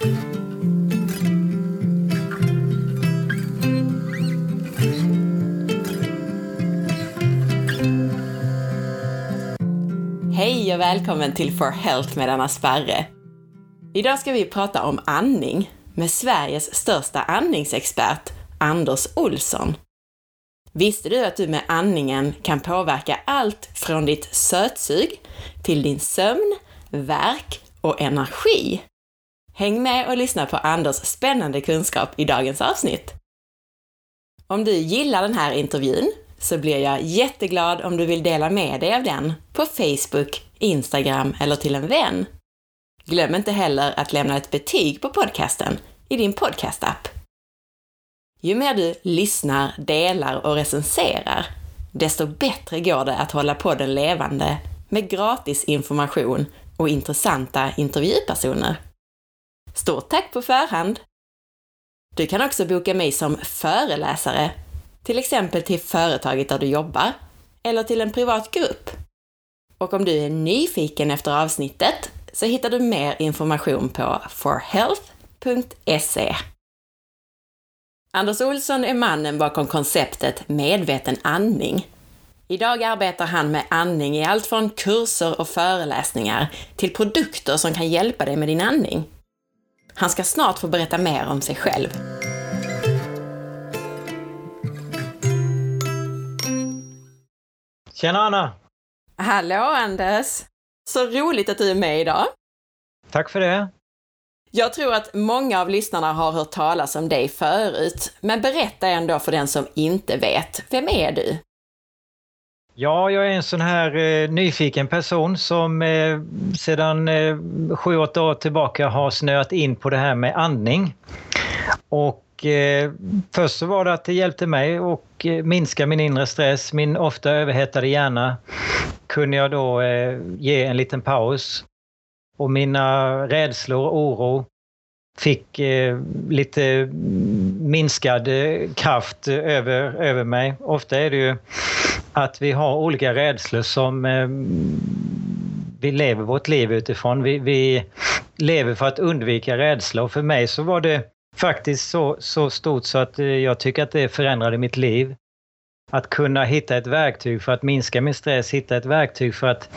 Hej och välkommen till For Health med Anna Sparre. Idag ska vi prata om andning med Sveriges största andningsexpert, Anders Olsson. Visste du att du med andningen kan påverka allt från ditt sötsug till din sömn, värk och energi? Häng med och lyssna på Anders spännande kunskap i dagens avsnitt. Om du gillar den här intervjun så blir jag jätteglad om du vill dela med dig av den på Facebook, Instagram eller till en vän. Glöm inte heller att lämna ett betyg på podcasten i din podcastapp. Ju mer du lyssnar, delar och recenserar, desto bättre går det att hålla podden levande med gratis information och intressanta intervjupersoner. Stort tack på förhand! Du kan också boka mig som föreläsare, till exempel till företaget där du jobbar, eller till en privat grupp. Och om du är nyfiken efter avsnittet så hittar du mer information på forhealth.se. Anders Olsson är mannen bakom konceptet medveten andning. Idag arbetar han med andning i allt från kurser och föreläsningar till produkter som kan hjälpa dig med din andning. Han ska snart få berätta mer om sig själv. Tjena Anna! Hallå Anders! Så roligt att du är med idag. Tack för det. Jag tror att många av lyssnarna har hört talas om dig förut, men berätta ändå för den som inte vet. Vem är du? Ja, jag är en sån här eh, nyfiken person som eh, sedan eh, sju, åtta år tillbaka har snöat in på det här med andning. Och eh, först så var det att det hjälpte mig att eh, minska min inre stress, min ofta överhettade hjärna. Kunde jag då eh, ge en liten paus. Och mina rädslor och oro fick eh, lite minskad eh, kraft över, över mig. Ofta är det ju att vi har olika rädslor som eh, vi lever vårt liv utifrån. Vi, vi lever för att undvika rädsla och för mig så var det faktiskt så, så stort så att eh, jag tycker att det förändrade mitt liv. Att kunna hitta ett verktyg för att minska min stress, hitta ett verktyg för att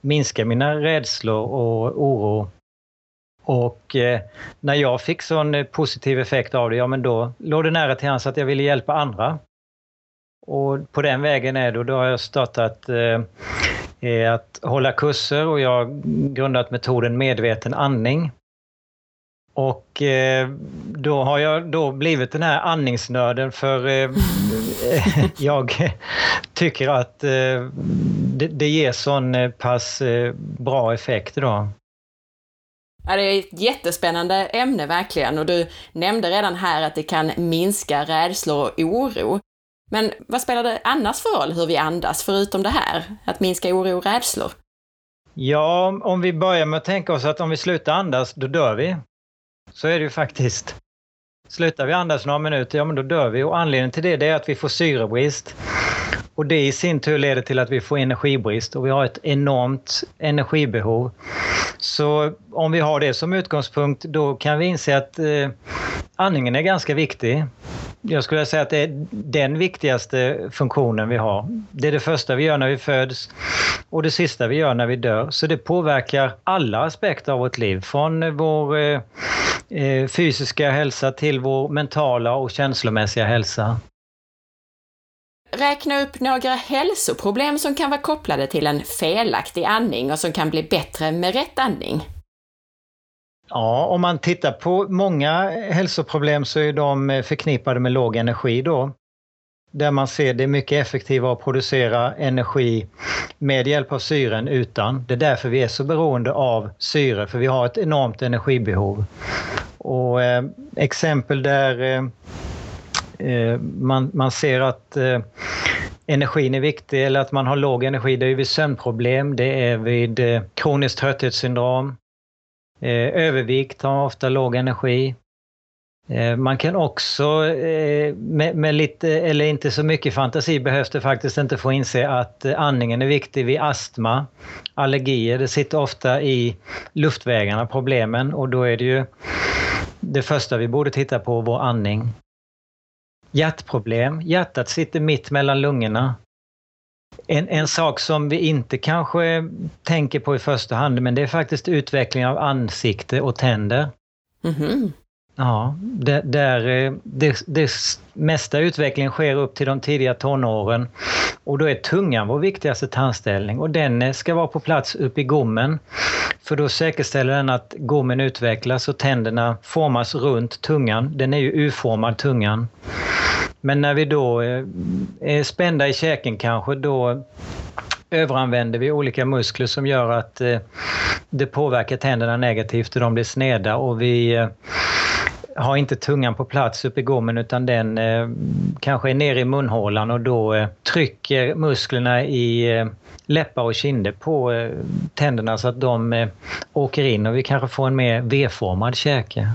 minska mina rädslor och oro. Och eh, när jag fick sån eh, positiv effekt av det, ja men då låg det nära till hands att jag ville hjälpa andra. Och på den vägen är det, och då har jag startat eh, eh, att hålla kurser och jag har grundat metoden medveten andning. Och eh, då har jag då blivit den här andningsnörden för eh, jag tycker att eh, det, det ger sån eh, pass eh, bra effekt då. Ja, det är ett jättespännande ämne verkligen och du nämnde redan här att det kan minska rädslor och oro. Men vad spelar det annars för roll hur vi andas, förutom det här, att minska oro och rädslor? Ja, om vi börjar med att tänka oss att om vi slutar andas, då dör vi. Så är det ju faktiskt. Slutar vi andas några minuter, ja men då dör vi. Och anledningen till det, det är att vi får syrebrist. Och det i sin tur leder till att vi får energibrist och vi har ett enormt energibehov. Så om vi har det som utgångspunkt, då kan vi inse att eh, andningen är ganska viktig. Jag skulle säga att det är den viktigaste funktionen vi har. Det är det första vi gör när vi föds och det sista vi gör när vi dör. Så det påverkar alla aspekter av vårt liv. Från vår eh, eh fysiska hälsa till vår mentala och känslomässiga hälsa. Räkna upp några hälsoproblem som kan vara kopplade till en felaktig andning och som kan bli bättre med rätt andning. Ja, om man tittar på många hälsoproblem så är de eh, förknippade med låg energi då. Där man ser det är mycket effektivare att producera energi med hjälp av syren utan. Det är därför vi är så beroende av syre, för vi har ett enormt energibehov. Och eh, exempel där eh, eh Eh, man, man ser att eh, energin är viktig eller att man har låg energi, det är vid sömnproblem, det är vid eh, kroniskt trötthetssyndrom, övervikt har ofta låg energi. Man kan också, med, med, lite eller inte så mycket fantasi behövs det faktiskt inte få inse att andningen är viktig vid astma, allergier. Det sitter ofta i luftvägarna problemen och då är det ju det första vi borde titta på, vår andning. Hjärtproblem. Hjärtat sitter mitt mellan lungorna. En, en sak som vi inte kanske tänker på i första hand, men det är faktiskt utveckling av ansikte och tänder. Mhm. Ja, där, där det, det mesta utvecklingen sker upp till de tidiga tonåren. Och då är tungan vår viktigaste tandställning och den eh, ska vara på plats upp i gommen. För då säkerställer den att gommen utvecklas och tänderna formas runt tungan. Den är ju U-formad tungan. Men när vi då eh, är spända i käken kanske, då överanvänder vi olika muskler som gör att det påverkar tänderna negativt och de blir sneda och vi har inte tungan på plats uppe i gommen utan den eh, kanske är nere i munhålan och då eh, trycker musklerna i eh, läppar och kinder på eh, tänderna så att de eh, åker in och vi kanske får en mer V-formad käke.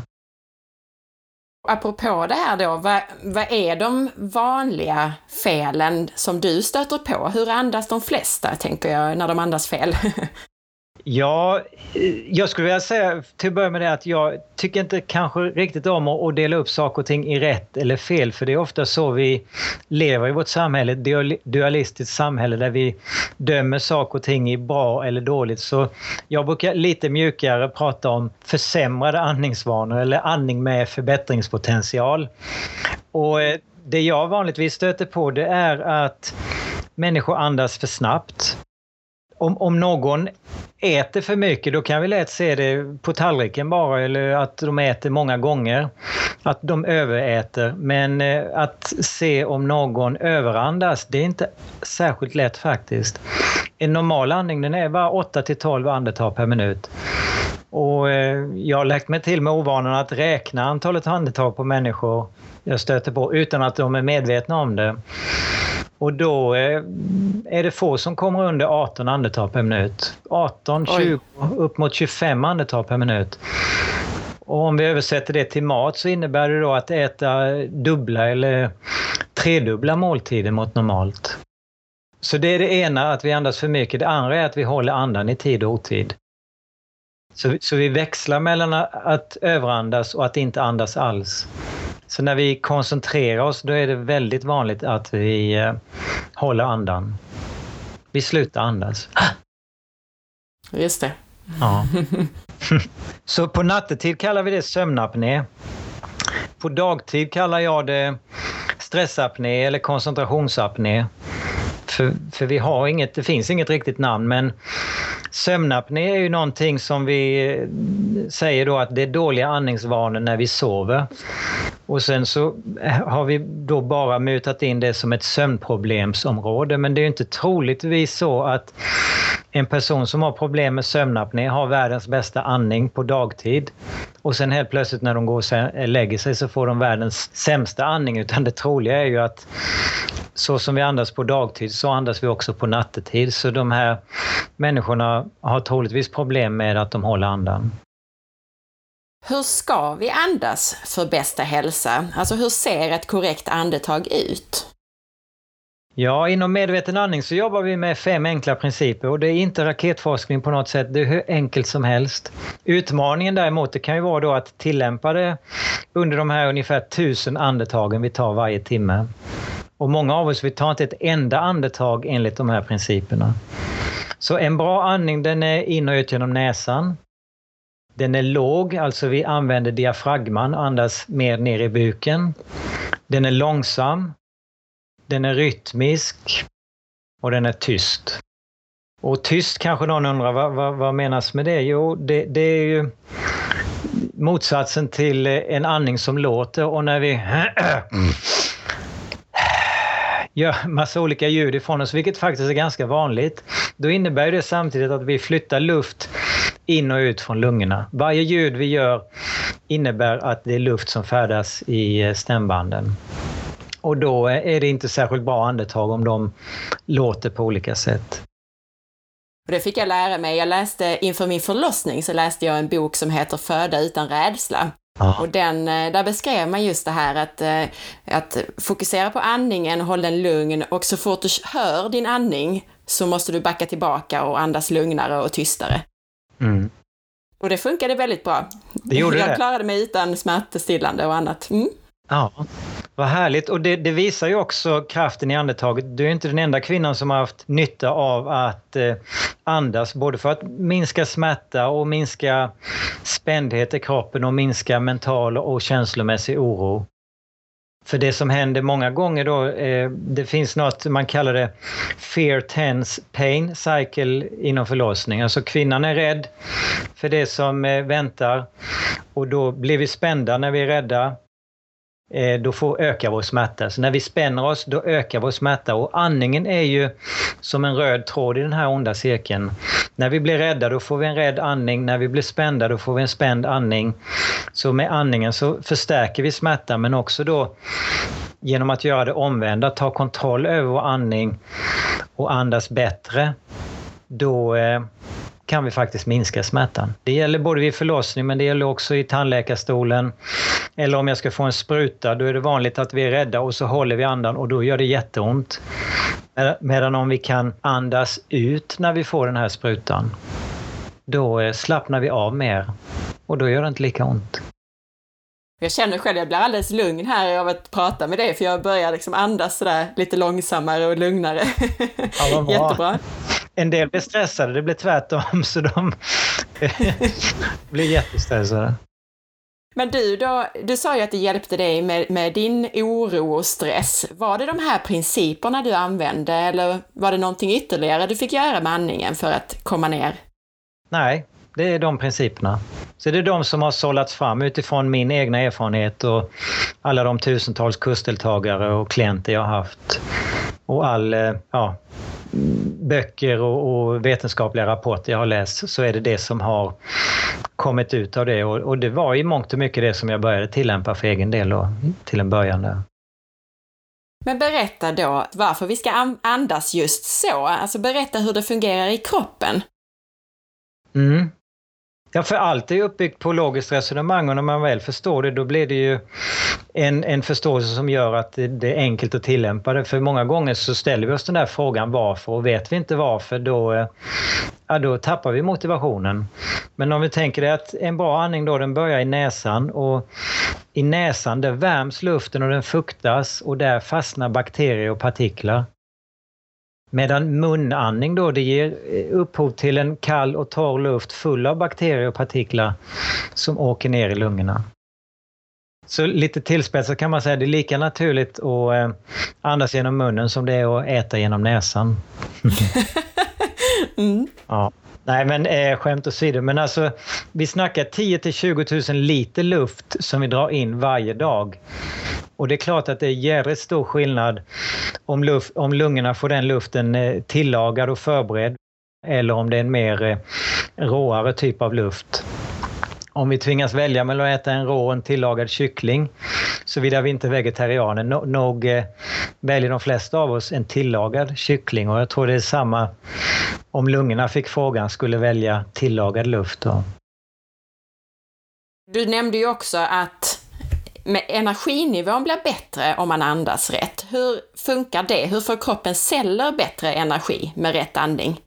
Apropå det här då, vad, vad är de vanliga felen som du stöter på? Hur andas de flesta, tänker jag, när de andas fel? Ja, eh, jag skulle vilja säga till att börja med det att jag tycker inte kanske riktigt om att dela upp saker och ting i rätt eller fel för det är ofta så vi lever i vårt samhälle, ett dualistiskt samhälle där vi dömer saker och ting i bra eller dåligt. Så jag brukar lite mjukare prata om försämrade andningsvanor eller andning med förbättringspotential. Och eh, det jag vanligtvis stöter på det är att människor andas för snabbt om, om någon äter för mycket, då kan vi lätt se det på tallriken bara, eller att de äter många gånger. Att de överäter. Men eh, att se om någon överandas, det är inte särskilt lätt faktiskt. En normal andning den är bara 8 till 12 andetag per minut. Och eh, jag har lagt mig till med ovanan att räkna antalet andetag på människor jag stöter på utan att de är medvetna om det. Och då eh, är det få som kommer under 18 andetag per minut. 18, 20, Oj. upp mot 25 andetag per minut. Och om vi översätter det till mat så innebär det då att äta dubbla eller tredubbla måltider mot normalt. Så det är det ena, att vi andas för mycket. Det andra är att vi håller andan i tid och otid. Så, så vi växlar mellan att överandas och att inte andas alls. Så när vi koncentrerar oss då är det väldigt vanligt att vi eh, håller andan. Vi slutar andas. Just det. Ja. Så på nattetid kallar vi det sömnapné. På dagtid kallar jag det stressapné eller koncentrationsapné. För, för vi har inget, det finns inget riktigt namn men sömnapné är ju någonting som vi eh, säger då att det är dåliga andningsvanor när vi sover. Och sen så eh, har vi då bara mutat in det som ett sömnproblemsområde men det är inte troligtvis så att en person som har problem med sömnapné har världens bästa andning på dagtid och sen helt plötsligt när de går och eh, lägger sig så får de världens sämsta andning utan det troliga är ju att så som vi andas på dagtid så andas vi också på nattetid. Så de här människorna har troligtvis problem med att de håller andan. Hur ska vi andas för bästa hälsa? Alltså hur ser ett korrekt andetag ut? Ja, inom medveten andning så jobbar vi med fem enkla principer och det är inte raketforskning på något sätt, det är hur enkelt som helst. Utmaningen däremot det kan ju vara då att tillämpa det under de här ungefär tusen andetagen vi tar varje timme. Och många av oss vi tar inte ett enda andetag enligt de här principerna. Så en bra andning den är in och ut genom näsan. Den är låg, alltså vi använder diafragman och andas mer ner i buken. Den är långsam. Den är rytmisk. Och den är tyst. Och tyst kanske någon undrar, vad, vad, vad menas med det? Jo, det, det är ju motsatsen till eh, en andning som låter och när vi gör massa olika ljud ifrån oss, vilket faktiskt är ganska vanligt. Då innebär det samtidigt att vi flyttar luft in och ut från lungorna. Varje ljud vi gör innebär att det är luft som färdas i eh, stämbanden. Och då är det inte särskilt bra andetag om de låter på olika sätt. Och det fick jag lära mig. Jag läste inför min förlossning så läste jag en bok som heter Föda utan rädsla. Och den, eh, där beskrev man just det här att, eh, att fokusera på andningen, håll den lugn och så fort du hör din andning så måste du backa tillbaka och andas lugnare och tystare. Mm. Och det funkade väldigt bra. Det gjorde jag det. klarade mig utan smärtstillande och annat. Mm. Ja, vad härligt. Och det, det, visar ju också kraften i andetaget. Du är inte den enda kvinnan som har haft nytta av att eh, andas, både för att minska smärta och minska spändhet i kroppen och minska mental och känslomässig oro. För det som händer många gånger då, eh, det finns något man kallar det fear tense pain cycle inom förlossning. Alltså kvinnan är rädd för det som eh, väntar och då blir vi spända när vi är rädda. Eh, då får öka vår smärta. Så när vi spänner oss, då ökar vår smärta. Och andningen är ju som en röd tråd i den här onda cirkeln. När vi blir rädda, då får vi en rädd andning. När vi blir spända, då får vi en spänd andning. Så med andningen så förstärker vi smärtan, men också då genom att göra det omvända, ta kontroll över vår andning och andas bättre, då eh, kan vi faktiskt minska smärtan. Det gäller både vid förlossning men det gäller också i tandläkarstolen. Eller om jag ska få en spruta, då är det vanligt att vi är rädda och så håller vi andan och då gör det jätteont. Medan om vi kan andas ut när vi får den här sprutan, då eh, slappnar vi av mer och då gör det inte lika ont. Jag känner själv, jag blir alldeles lugn här av att prata med dig, för jag börjar liksom andas sådär lite långsammare och lugnare. Ja, Jättebra. En del blir stressade, det blir tvärtom, så de blir jättestressade. Men du då, du sa ju att det hjälpte dig med, med din oro och stress. Var det de här principerna du använde eller var det någonting ytterligare du fick göra med andningen för att komma ner? Nej, det är de principerna. Så det är de som har sållats fram utifrån min egna erfarenhet och alla de tusentals kursdeltagare och klienter jag har haft. Och all, eh, ja, böcker och, och, vetenskapliga rapporter jag har läst så är det det som har kommit ut av det och, och, det var i mångt och mycket det som jag började tillämpa för egen del då, till en början. Där. Men berätta då varför vi ska andas just så, alltså berätta hur det fungerar i kroppen. Mm. Ja, för allt är uppbyggt på logiskt resonemang och när man väl förstår det då blir det ju en, en förståelse som gör att det, det, är enkelt att tillämpa det. För många gånger så ställer vi oss den där frågan varför och vet vi inte varför då, eh, ja, då tappar vi motivationen. Men om vi tänker det att en bra andning då den börjar i näsan och i näsan där värms luften och den fuktas och där fastnar bakterier och partiklar. Medan munandning då, det ger eh, upphov till en kall och torr luft full av bakterier och partiklar som åker ner i lungorna. Så lite tillspetsat kan man säga att det är lika naturligt att eh, andas genom munnen som det är att äta genom näsan. mm. ja. Nej men eh, skämt åsido, men alltså vi snackar 10 till 20 000 liter luft som vi drar in varje dag. Och det är klart att det är jävligt stor skillnad om, luft, om lungorna får den luften eh, tillagad och förberedd eller om det är en mer eh, råare typ av luft. Om vi tvingas välja mellan att äta en rå och en tillagad kyckling, såvida vi inte är vegetarianer, no, nog eh, väljer de flesta av oss en tillagad kyckling och jag tror det är samma om lungorna fick frågan skulle välja tillagad luft. Då. Du nämnde ju också att energinivån blir bättre om man andas rätt. Hur funkar det? Hur får kroppens celler bättre energi med rätt andning?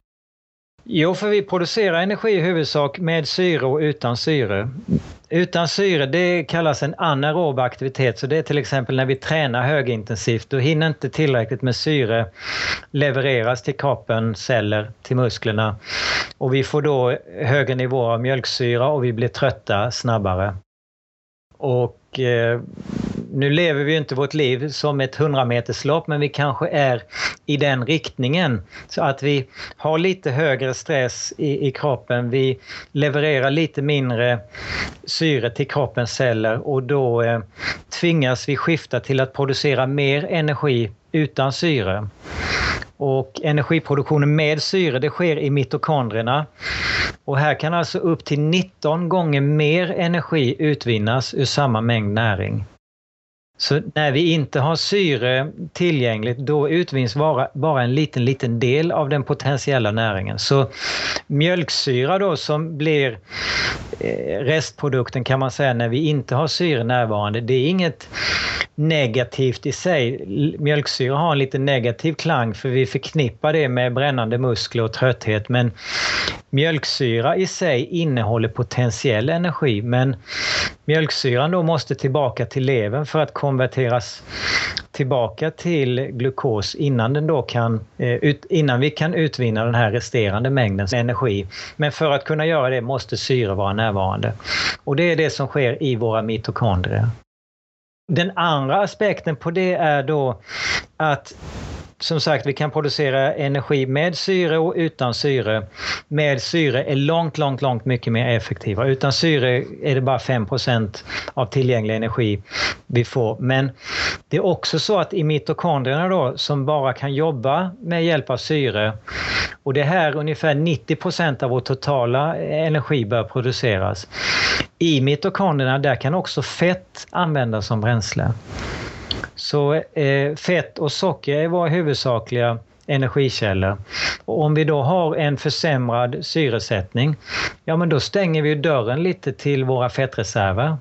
Jo, för vi producerar energi i huvudsak med syre och utan syre. Utan syre, det kallas en anaerob aktivitet, så det är till exempel när vi tränar högintensivt, då hinner inte tillräckligt med syre levereras till kroppen, celler, till musklerna. Och vi får då högre nivåer av mjölksyra och vi blir trötta snabbare. Och eh, nu lever vi ju inte vårt liv som ett 100 meterslopp men vi kanske är i den riktningen. Så att vi har lite högre stress i, i kroppen, vi levererar lite mindre syre till kroppens celler och då eh, tvingas vi skifta till att producera mer energi utan syre. Och energiproduktionen med syre det sker i mitokondrierna. Och här kan alltså upp till 19 gånger mer energi utvinnas ur samma mängd näring. Så när vi inte har syre tillgängligt då utvinns bara, bara en liten, liten del av den potentiella näringen. Så mjölksyra då som blir eh, restprodukten kan man säga när vi inte har syre närvarande, det är inget negativt i sig. Mjölksyra har en lite negativ klang för vi förknippar det med brännande muskler och trötthet men mjölksyra i sig innehåller potentiell energi men mjölksyran då måste tillbaka till levern för att konverteras tillbaka till glukos innan, den då kan, eh, innan vi kan utvinna den här resterande mängden energi. Men för att kunna göra det måste syre vara närvarande. Och det är det som sker i våra mitokondrier. Den andra aspekten på det är då att som sagt, vi kan producera energi med syre och utan syre. Med syre är långt, långt, långt mycket mer effektiva. Utan syre är det bara 5% av tillgänglig energi vi får. Men det är också så att i mitokondrierna då, som bara kan jobba med hjälp av syre, och det är här ungefär 90% av vår totala energi bör produceras. I mitokondrierna där kan också fett användas som bränsle. Så eh, fett och socker är våra huvudsakliga energikällor. Och om vi då har en försämrad syresättning, ja men då stänger vi dörren lite till våra fettreserver.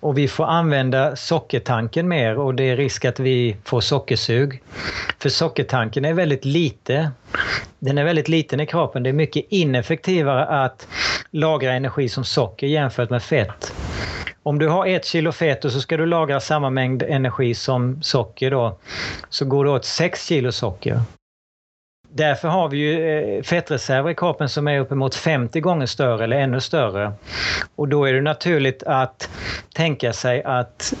Och vi får använda sockertanken mer och det är risk att vi får sockersug. För sockertanken är väldigt lite. Den är väldigt liten i kroppen. Det är mycket ineffektivare att lagra energi som socker jämfört med fett. Om du har ett kilo fett och så ska du lagra samma mängd energi som socker då, så går det åt 6 kilo socker. Därför har vi ju eh, fettreserver i kroppen som är uppemot 50 gånger större eller ännu större. Och då är det naturligt att tänka sig att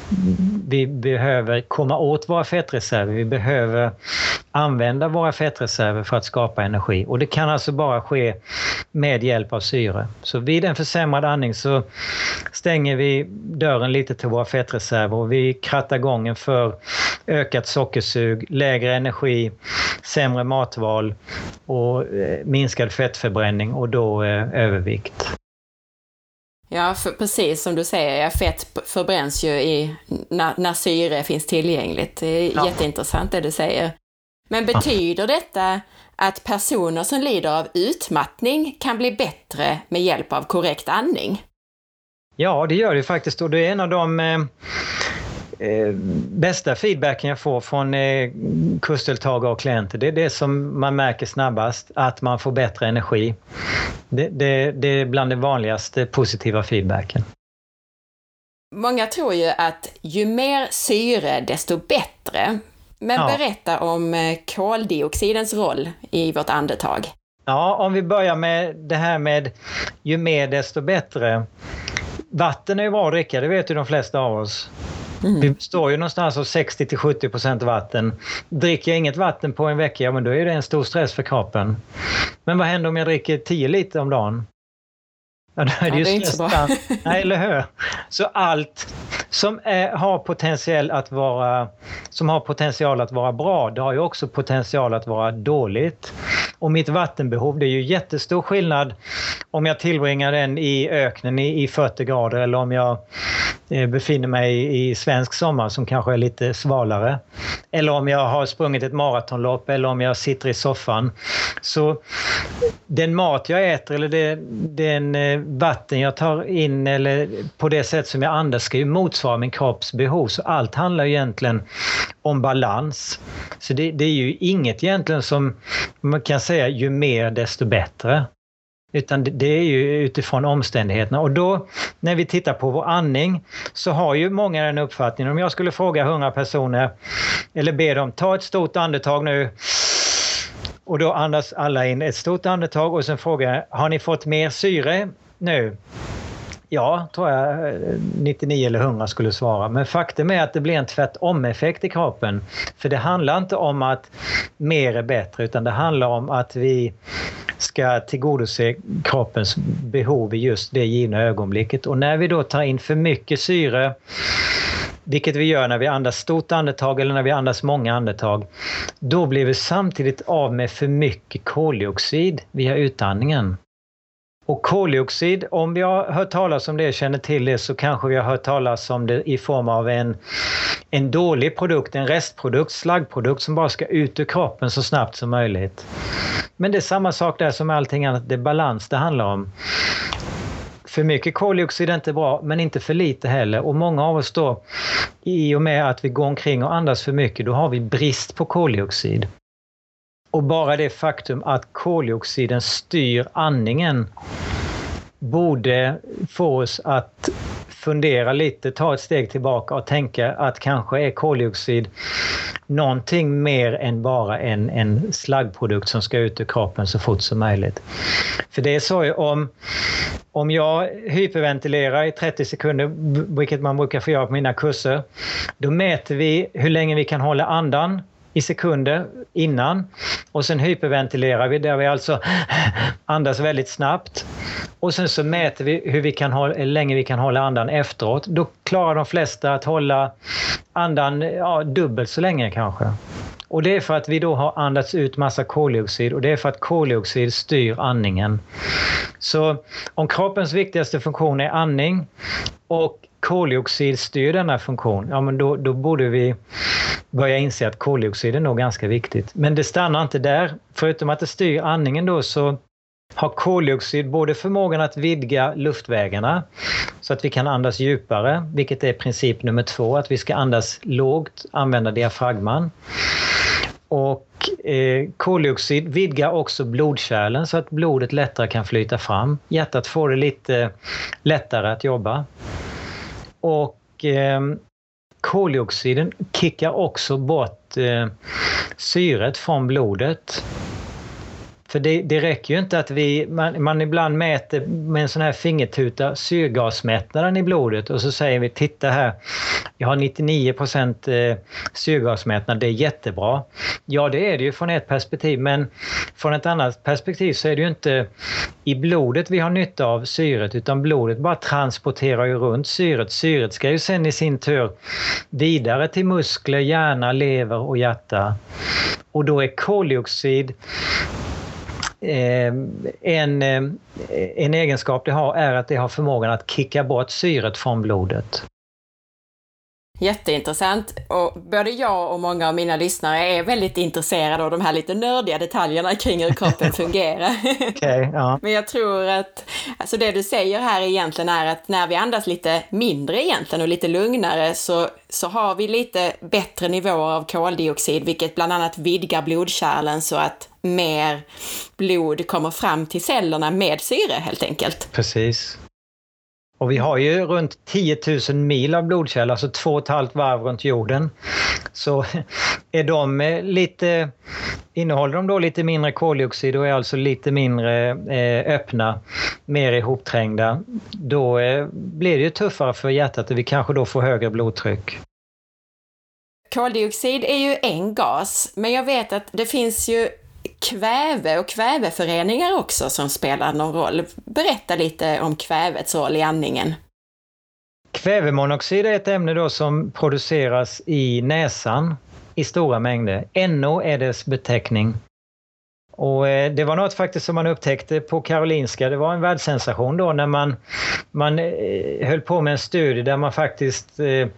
vi behöver komma åt våra fettreserver. Vi behöver använda våra fettreserver för att skapa energi. Och det kan alltså bara ske med hjälp av syre. Så vid en försämrad andning så stänger vi dörren lite till våra fettreserver och vi krattar gången för ökat sockersug, lägre energi, sämre matval och eh, minskad fettförbränning och då eh, övervikt. Ja, för precis som du säger, fett förbränns ju i, när, när syre finns tillgängligt. Det är ja. jätteintressant det du säger. Men betyder detta att personer som lider av utmattning kan bli bättre med hjälp av korrekt andning? Ja, det gör det faktiskt och det är en av de eh, bästa feedbacken jag får från eh, kursdeltagare och klienter. Det är det som man märker snabbast, att man får bättre energi. Det, det, det är bland den vanligaste positiva feedbacken. Många tror ju att ju mer syre desto bättre. Men ja. berätta om eh, koldioxidens roll i vårt andetag. Ja, om vi börjar med det här med ju mer desto bättre. Vatten är ju bra att dricka, det vet ju de flesta av oss. Mm. Vi står ju någonstans av 60 till 70 procent vatten. Dricker jag inget vatten på en vecka, ja men då är det en stor stress för kroppen. Men vad händer om jag dricker 10 liter om dagen? Ja, då är det, ja, ju det är inte så bra. Nej, eller hur? Så allt som är, har, potential att vara, som har potential att vara bra, det har ju också potential att vara dåligt. Och mitt vattenbehov, det är ju jättestor skillnad om jag tillbringar den i öknen i, i 40 grader eller om jag Eh, befinner mig i svensk sommar som kanske är lite svalare. Eller om jag har sprungit ett maratonlopp eller om jag sitter i soffan. Så den mat jag äter eller det, den eh, vatten jag tar in eller på det sätt som jag andas ska ju motsvara min kropps behov. Så allt handlar egentligen om balans. Så det, det är ju inget egentligen som man kan säga ju mer desto bättre. Utan det är ju utifrån omständigheterna. Och då när vi tittar på vår andning så har ju många den uppfattningen. Om jag skulle fråga 100 personer eller be dem ta ett stort andetag nu och då andas alla in ett stort andetag och sen frågar jag, har ni fått mer syre nu? Ja, tror jag 99 eller 100 skulle svara. Men faktum är att det blir en tvärtom-effekt i kroppen. För det handlar inte om att mer är bättre utan det handlar om att vi ska tillgodose kroppens behov i just det givna ögonblicket. Och när vi då tar in för mycket syre vilket vi gör när vi andas stort andetag eller när vi andas många andetag, då blir vi samtidigt av med för mycket koldioxid via utandningen. Och koldioxid, om vi har hört talas om det, känner till det, så kanske vi har hört talas om det i form av en, en dålig produkt, en restprodukt, slaggprodukt som bara ska ut ur kroppen så snabbt som möjligt. Men det är samma sak där som med allting annat, det är balans det handlar om. För mycket koldioxid är inte bra, men inte för lite heller. Och många av oss då, i och med att vi går omkring och andas för mycket, då har vi brist på koldioxid. Och bara det faktum att koldioxiden styr andningen borde få oss att fundera lite, ta ett steg tillbaka och tänka att kanske är koldioxid någonting mer än bara en, en slaggprodukt som ska ut ur kroppen så fort som möjligt. För det är så om, om jag hyperventilerar i 30 sekunder, vilket man brukar få göra på mina kurser, då mäter vi hur länge vi kan hålla andan i sekunder innan och sen hyperventilerar vi där vi alltså andas väldigt snabbt. Och sen så mäter vi hur, vi kan hålla, hur länge vi kan hålla andan efteråt. Då klarar de flesta att hålla andan ja, dubbelt så länge kanske. Och det är för att vi då har andats ut massa koldioxid och det är för att koldioxid styr andningen. Så om kroppens viktigaste funktion är andning och koldioxid styr denna funktion, ja men då, då borde vi börja inse att koldioxid är nog ganska viktigt. Men det stannar inte där. Förutom att det styr andningen då så har koldioxid både förmågan att vidga luftvägarna så att vi kan andas djupare, vilket är princip nummer två, att vi ska andas lågt, använda diafragman. Och eh, koldioxid vidgar också blodkärlen så att blodet lättare kan flyta fram. Hjärtat får det lite lättare att jobba. Och eh, koldioxiden kickar också bort eh, syret från blodet. För det, det räcker ju inte att vi, man, man, ibland mäter med en sån här fingertuta syrgasmättnaden i blodet och så säger vi titta här, jag har 99 procent eh, syrgasmättnad, det är jättebra. Ja, det är det ju från ett perspektiv, men från ett annat perspektiv så är det ju inte i blodet vi har nytta av syret, utan blodet bara transporterar ju runt syret. Syret ska ju sen i sin tur vidare till muskler, hjärna, lever och hjärta. Och då är koldioxid Eh, en, eh, en egenskap det har är att det har förmågan att kicka bort syret från blodet. Jätteintressant. Och både jag och många av mina lyssnare är väldigt intresserade av de här lite nördiga detaljerna kring hur kroppen fungerar. okay, ja. Men jag tror att, alltså det du säger här egentligen är att när vi andas lite mindre egentligen och lite lugnare så, så har vi lite bättre nivåer av koldioxid, vilket bland annat vidgar blodkärlen så att mer blod kommer fram till cellerna med syre helt enkelt. Precis. Och vi har ju runt 10 000 mil av blodkärl, alltså två och ett halvt varv runt jorden. Så är de eh, lite, innehåller de då lite mindre koldioxid och är alltså lite mindre eh, öppna, mer ihopträngda, då eh, blir det ju tuffare för hjärtat och vi kanske då får högre blodtryck. Koldioxid är ju en gas, men jag vet att det finns ju kväve och kväveföreningar också som spelar någon roll. Berätta lite om kvävets roll i andningen. Kvävemonoxid är ett ämne då som produceras i näsan i stora mängder. NO är dess beteckning. Och eh, det var något faktiskt som man upptäckte på Karolinska. Det var en världssensation då när man, man eh, höll på med en studie där man faktiskt eh,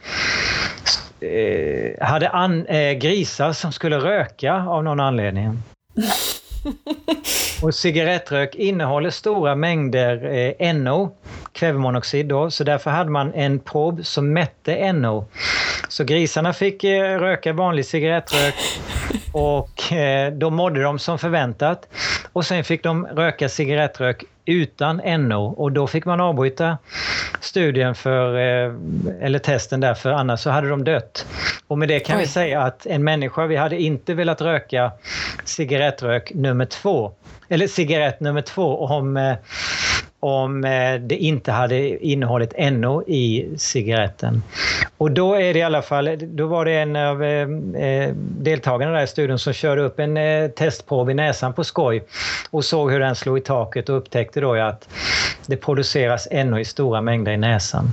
eh hade an, grisar som skulle röka av någon anledning. Och cigarettrök innehåller stora mängder eh, NO, kvävemonoxid då, så därför hade man en prob som mätte NO. Så grisarna fick eh, röka vanlig cigarettrök och eh, då mådde de som förväntat. Och sen fick de röka cigarettrök utan NO och då fick man avbryta studien för, eh, eller testen där, för annars så hade de dött. Och med det kan Oj. vi säga att en människa, vi hade inte velat röka cigarettrök nummer två, eller cigarett nummer två om eh, om eh, det inte hade innehållit NO i cigaretten. Och då är det i alla fall, då var det en av eh, eh, deltagarna där i studion som körde upp en testprov i näsan på skoj och såg hur den slog i taket och upptäckte då att det produceras NO i stora mängder i näsan.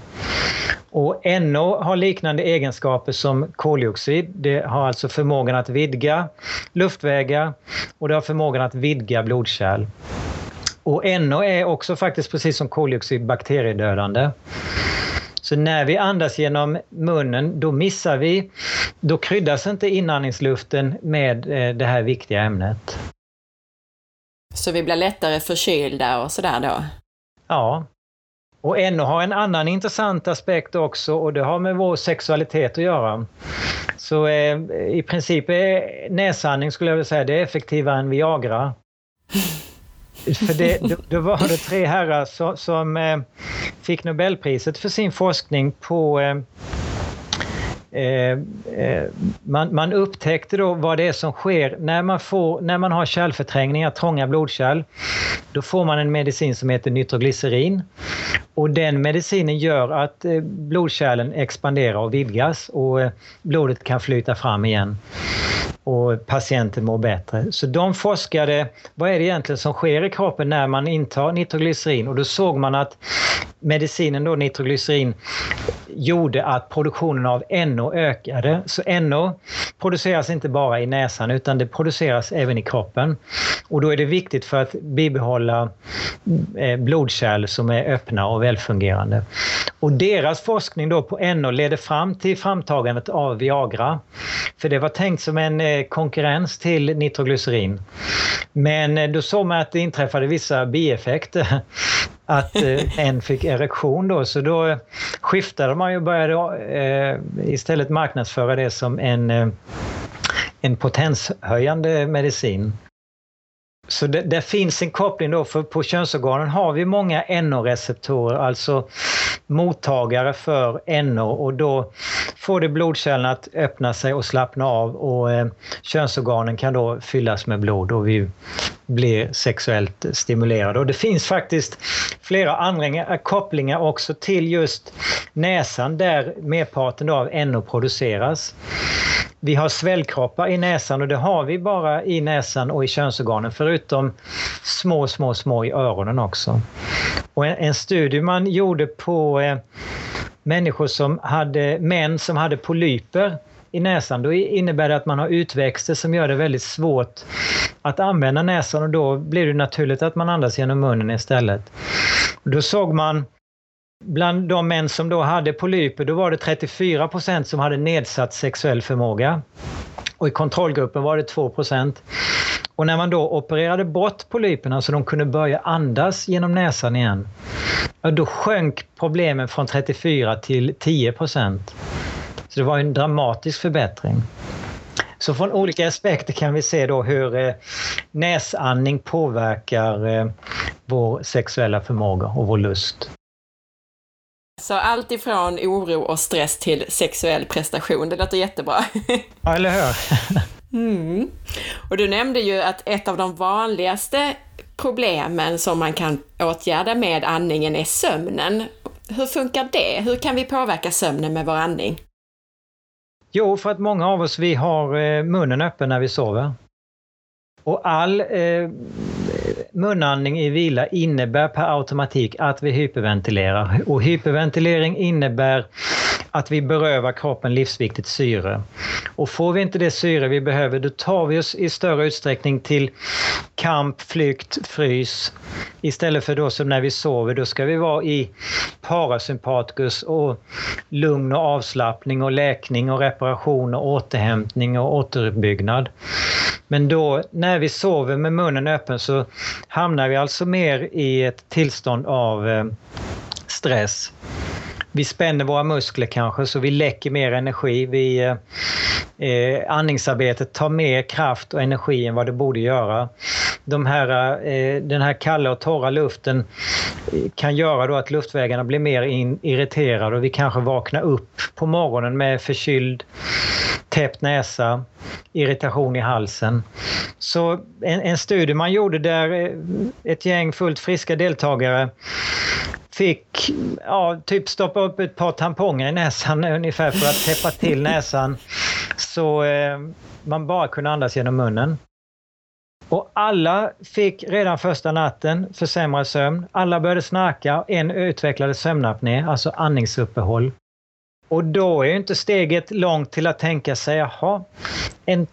Och NO har liknande egenskaper som koldioxid. Det har alltså förmågan att vidga luftvägar och det har förmågan att vidga blodkärl. Och NO är också faktiskt precis som koldioxid bakteriedödande. Så när vi andas genom munnen, då missar vi, då kryddas inte inandningsluften med eh, det här viktiga ämnet. Så vi blir lättare förkylda och sådär då? Ja. Och NO har en annan intressant aspekt också och det har med vår sexualitet att göra. Så eh, i princip är näsandning skulle jag vilja säga, det är effektivare än Viagra. För det, då, då, var det tre herrar som, som eh, fick Nobelpriset för sin forskning på eh, Eh, eh, man, man, upptäckte då vad det är som sker när man, får, när man har kärlförträngningar, trånga blodkärl. Då får man en medicin som heter nitroglycerin. Och den medicinen gör att eh, blodkärlen expanderar och vidgas och eh, blodet kan flyta fram igen och patienten mår bättre. Så de forskade, vad är det egentligen som sker i kroppen när man intar nitroglycerin? Och då såg man att medicinen då, nitroglycerin, gjorde att produktionen av NO ökade. Så NO produceras inte bara i näsan utan det produceras även i kroppen. Och då är det viktigt för att bibehålla eh, blodkärl som är öppna och välfungerande. Och deras forskning då på NO ledde fram till framtagandet av Viagra. För det var tänkt som en eh, konkurrens till nitroglycerin. Men eh, då såg man att det inträffade vissa bieffekter. Att eh, en fick erektion då, så då eh, skiftade man ju och började eh, istället marknadsföra det som en, eh, en potenshöjande medicin. Så det, det, finns en koppling då, för på könsorganen har vi många NO-receptorer, alltså mottagare för NO och då får det blodkärlen att öppna sig och slappna av och eh, könsorganen kan då fyllas med blod. Och vi blir sexuellt stimulerade. Och det finns faktiskt flera andra kopplingar också till just näsan där merparten av NO produceras. Vi har svällkroppar i näsan och det har vi bara i näsan och i könsorganen förutom små, små, små i öronen också. Och en, en studie man gjorde på eh, människor som hade, män som hade polyper i näsan, då innebär det att man har utväxter som gör det väldigt svårt att använda näsan och då blir det naturligt att man andas genom munnen istället. Då såg man Bland de män som då hade polyper, då var det 34 procent som hade nedsatt sexuell förmåga. Och i kontrollgruppen var det 2 procent. Och när man då opererade bort polyperna så de kunde börja andas genom näsan igen, då sjönk problemen från 34 till 10 procent. Så det var en dramatisk förbättring. Så från olika aspekter kan vi se då hur eh, näsandning påverkar eh, vår sexuella förmåga och vår lust. Så allt ifrån oro och stress till sexuell prestation, det låter jättebra. Ja, eller hur? mm. Och du nämnde ju att ett av de vanligaste problemen som man kan åtgärda med andningen är sömnen. Hur funkar det? Hur kan vi påverka sömnen med vår andning? Jo, för att många av oss vi har eh, munnen öppen när vi sover. Och all eh, munandning i vila innebär per automatik att vi hyperventilerar. Och hyperventilering innebär att vi berövar kroppen livsviktigt syre. Och får vi inte det syre vi behöver, då tar vi oss i större utsträckning till kamp, flykt, frys. Istället för då som när vi sover, då ska vi vara i parasympatikus och lugn och avslappning och läkning och reparation och återhämtning och återuppbyggnad. Men då när vi sover med munnen öppen så hamnar vi alltså mer i ett tillstånd av eh, stress vi spänner våra muskler kanske så vi läcker mer energi. Vi, eh, eh andningsarbetet tar mer kraft och energi än vad det borde göra. De här, eh, den här kalla och torra luften eh, kan göra då att luftvägarna blir mer in, irriterade och vi kanske vaknar upp på morgonen med förkyld, täppt näsa, irritation i halsen. Så en, en studie man gjorde där eh, ett gäng fullt friska deltagare fick ja, typ stoppa upp ett par tamponger i näsan ungefär för att täppa till näsan så eh, man bara kunde andas genom munnen. Och alla fick redan första natten försämrad sömn. Alla började snarka. En utvecklade sömnapné, alltså andningsuppehåll. Och då är inte steget långt till att tänka sig, jaha, en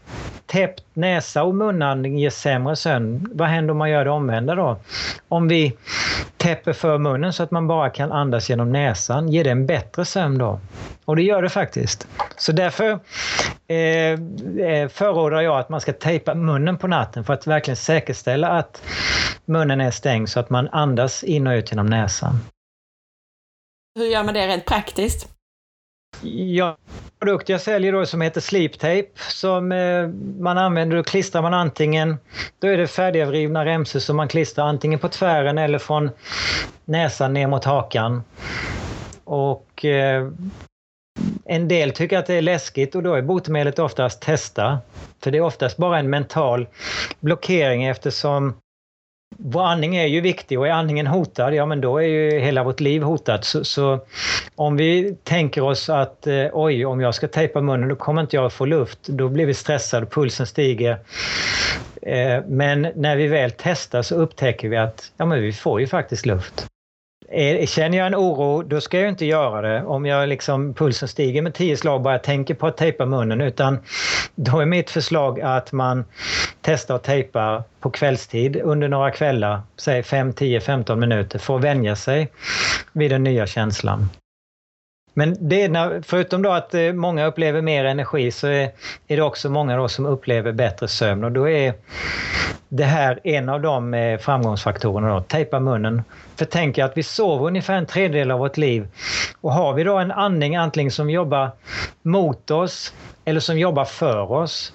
täppt näsa och munandning ger sämre sömn. Vad händer om man gör det omvända då? Om vi täpper för munnen så att man bara kan andas genom näsan, ger det en bättre sömn då? Och det gör det faktiskt. Så därför eh, eh, förordar jag att man ska tejpa munnen på natten för att verkligen säkerställa att munnen är stängd så att man andas in och ut genom näsan. Hur gör man det rent praktiskt? Ja, produkt jag säljer då som heter Sleep Tape som eh, man använder, då klistrar man antingen, då är det färdigavrivna remsor som man klistrar antingen på tvären eller från näsan ner mot hakan. Och eh, en del tycker att det är läskigt och då är botemedlet oftast testa. För det är oftast bara en mental blockering eftersom vår andning är ju viktig och är andningen hotad, ja men då är ju hela vårt liv hotat. Så, så om vi tänker oss att eh, oj, om jag ska tejpa munnen då kommer inte jag få luft. Då blir vi stressade, pulsen stiger. Eh, men när vi väl testar så upptäcker vi att ja, men vi får ju faktiskt luft. Eh, känner jag en oro, då ska jag inte göra det om jag liksom pulsen stiger med tio slag bara jag tänker på att tejpa munnen utan då är mitt förslag att man testar att tejpa på kvällstid under några kvällar, säg 5, 10, 15 minuter för att vänja sig vid den nya känslan. Men det är när, förutom då att eh, många upplever mer energi så är, är det också många då som upplever bättre sömn och då är det här en av de eh, framgångsfaktorerna. Då, tejpa munnen. För tänk att vi sover ungefär en tredjedel av vårt liv. Och har vi då en andning antingen som jobbar mot oss eller som jobbar för oss.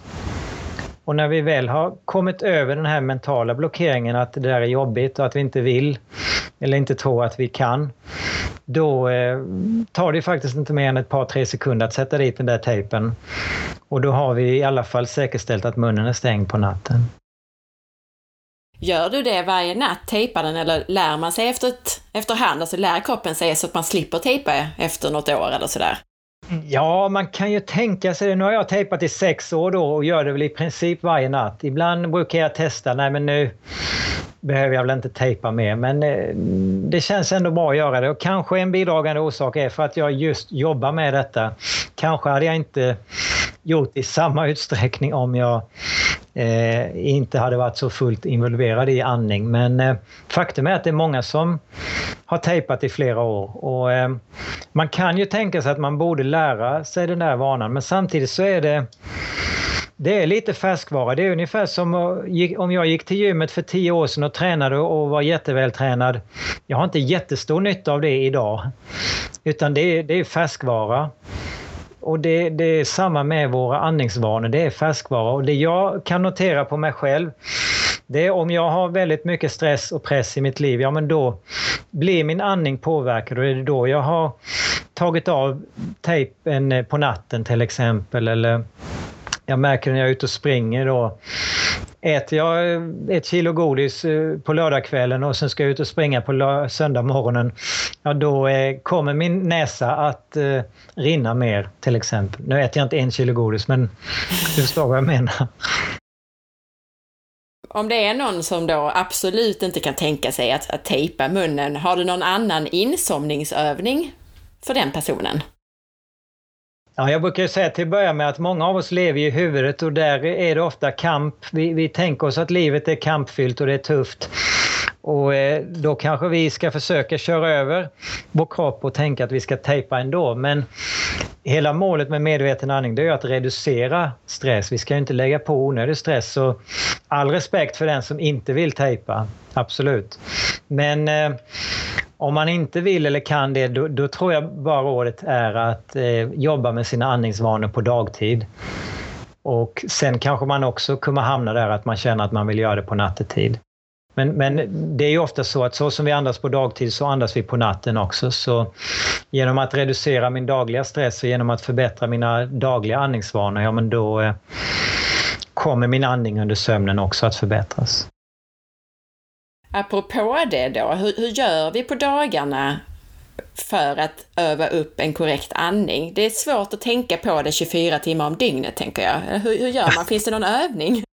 Och när vi väl har kommit över den här mentala blockeringen att det där är jobbigt och att vi inte vill eller inte tror att vi kan. Då eh, tar det faktiskt inte mer än ett par, tre sekunder att sätta dit den där tejpen. Och då har vi i alla fall säkerställt att munnen är stängd på natten. Gör du det varje natt, tejpar den, eller lär man sig efter ett, efterhand, alltså lär kroppen sig så att man slipper tejpa efter något år eller sådär? Ja, man kan ju tänka sig det. Nu har jag tejpat i sex år då och gör det väl i princip varje natt. Ibland brukar jag testa, nej men nu behöver jag väl inte tejpa mer, men eh, det känns ändå bra att göra det. Och kanske en bidragande orsak är för att jag just jobbar med detta. Kanske hade jag inte gjort i samma utsträckning om jag eh, inte hade varit så fullt involverad i andning. Men eh, faktum är att det är många som har tejpat i flera år. Och, eh, man kan ju tänka sig att man borde lära sig den där vanan, men samtidigt så är det det är lite färskvara. Det är ungefär som om jag gick till gymmet för tio år sedan och tränade och var jättevältränad. Jag har inte jättestor nytta av det idag. Utan det är, det är färskvara. Och det, det, är samma med våra andningsvanor, det är färskvara. Och det jag kan notera på mig själv, det är om jag har väldigt mycket stress och press i mitt liv, ja men då blir min andning påverkad och det är då jag har tagit av tejpen på natten till exempel eller jag märker när jag är ute och springer då. Äter jag ett kilo godis eh, på lördagskvällen och sen ska jag ut och springa på söndag morgonen, ja då eh, kommer min näsa att eh, rinna mer till exempel. Nu äter jag inte en kilo godis men du förstår vad jag menar. Om det är någon som då absolut inte kan tänka sig att, att tejpa munnen, har du någon annan insomningsövning för den personen? Ja, jag brukar säga till att börja med att många av oss lever i huvudet och där är det ofta kamp. Vi, vi tänker oss att livet är kampfyllt och det är tufft. Och eh, då kanske vi ska försöka köra över vår kropp och tänka att vi ska tejpa ändå. Men hela målet med medveten andning det är att reducera stress. Vi ska inte lägga på onödig stress. Så all respekt för den som inte vill tejpa, absolut. Men eh, om man inte vill eller kan det, då, då tror jag bara rådet är att eh, jobba med sina andningsvanor på dagtid. Och sen kanske man också kommer hamna där att man känner att man vill göra det på nattetid. Men, men det är ju ofta så att så som vi andas på dagtid så andas vi på natten också. Så genom att reducera min dagliga stress och genom att förbättra mina dagliga andningsvanor, ja men då eh, kommer min andning under sömnen också att förbättras. Apropå det då, hur, hur gör vi på dagarna för att öva upp en korrekt andning? Det är svårt att tänka på det 24 timmar om dygnet, tänker jag. Hur, hur gör man? Finns det någon övning?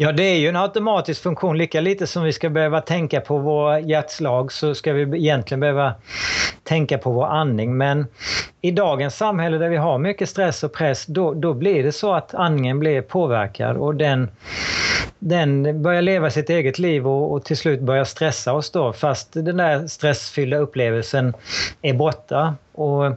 Ja, det är ju en automatisk funktion. Lika lite som vi ska behöva tänka på vår hjärtslag så ska vi egentligen behöva tänka på vår andning. Men i dagens samhälle där vi har mycket stress och press, då, då blir det så att andningen blir påverkad och den, den börjar leva sitt eget liv och, och till slut börjar stressa oss då fast den där stressfyllda upplevelsen är borta. Och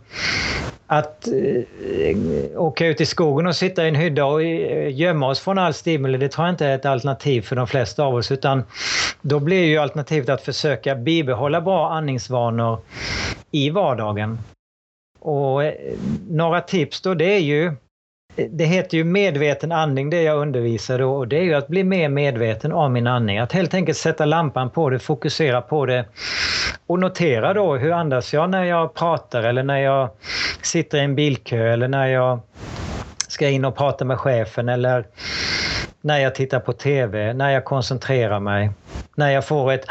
att eh, åka ut i skogen och sitta i en hydda och eh, gömma oss från all stimuli, det tror jag inte är ett alternativ för de flesta av oss. Utan då blir ju alternativet att försöka bibehålla bra andningsvanor i vardagen. Och eh, några tips då, det är ju det heter ju medveten andning det jag undervisar och det är ju att bli mer medveten om min andning. Att helt enkelt sätta lampan på det, fokusera på det och notera då hur andas jag när jag pratar eller när jag sitter i en bilkö eller när jag ska in och prata med chefen eller när jag tittar på TV, när jag koncentrerar mig, när jag får ett,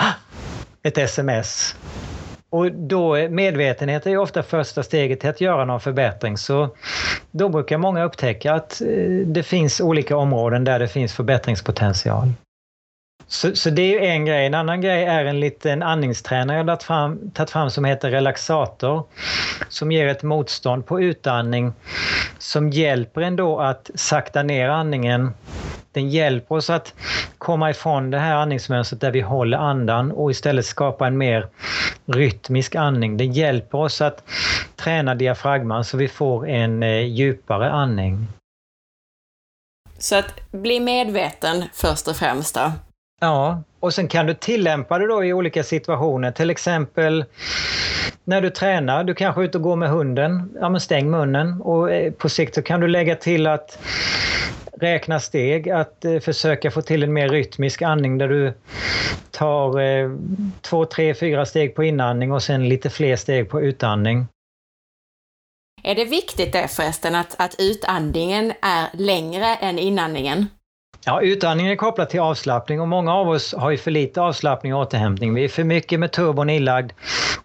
ett sms och då medvetenhet är ju ofta första steget till att göra någon förbättring. Så då brukar många upptäcka att eh, det finns olika områden där det finns förbättringspotential. Så, så det är en grej. En annan grej är en liten andningstränare jag har fram, tagit fram som heter relaxator. Som ger ett motstånd på utandning som hjälper en då att sakta ner andningen den hjälper oss att komma ifrån det här andningsmönstret där vi håller andan och istället skapa en mer rytmisk andning. Den hjälper oss att träna diafragman så vi får en eh, djupare andning. Så att bli medveten först och främst då? Ja, och sen kan du tillämpa det då i olika situationer. Till exempel när du tränar, du kanske är ute och går med hunden. Ja, men stäng munnen och eh, på sikt så kan du lägga till att räkna steg, att eh, försöka få till en mer rytmisk andning där du tar eh, två, tre, fyra steg på inandning och sen lite fler steg på utandning. Är det viktigt det förresten att, att utandningen är längre än inandningen? Ja, utandningen är kopplad till avslappning och många av oss har ju för lite avslappning och återhämtning. Vi är för mycket med turbon inlagd,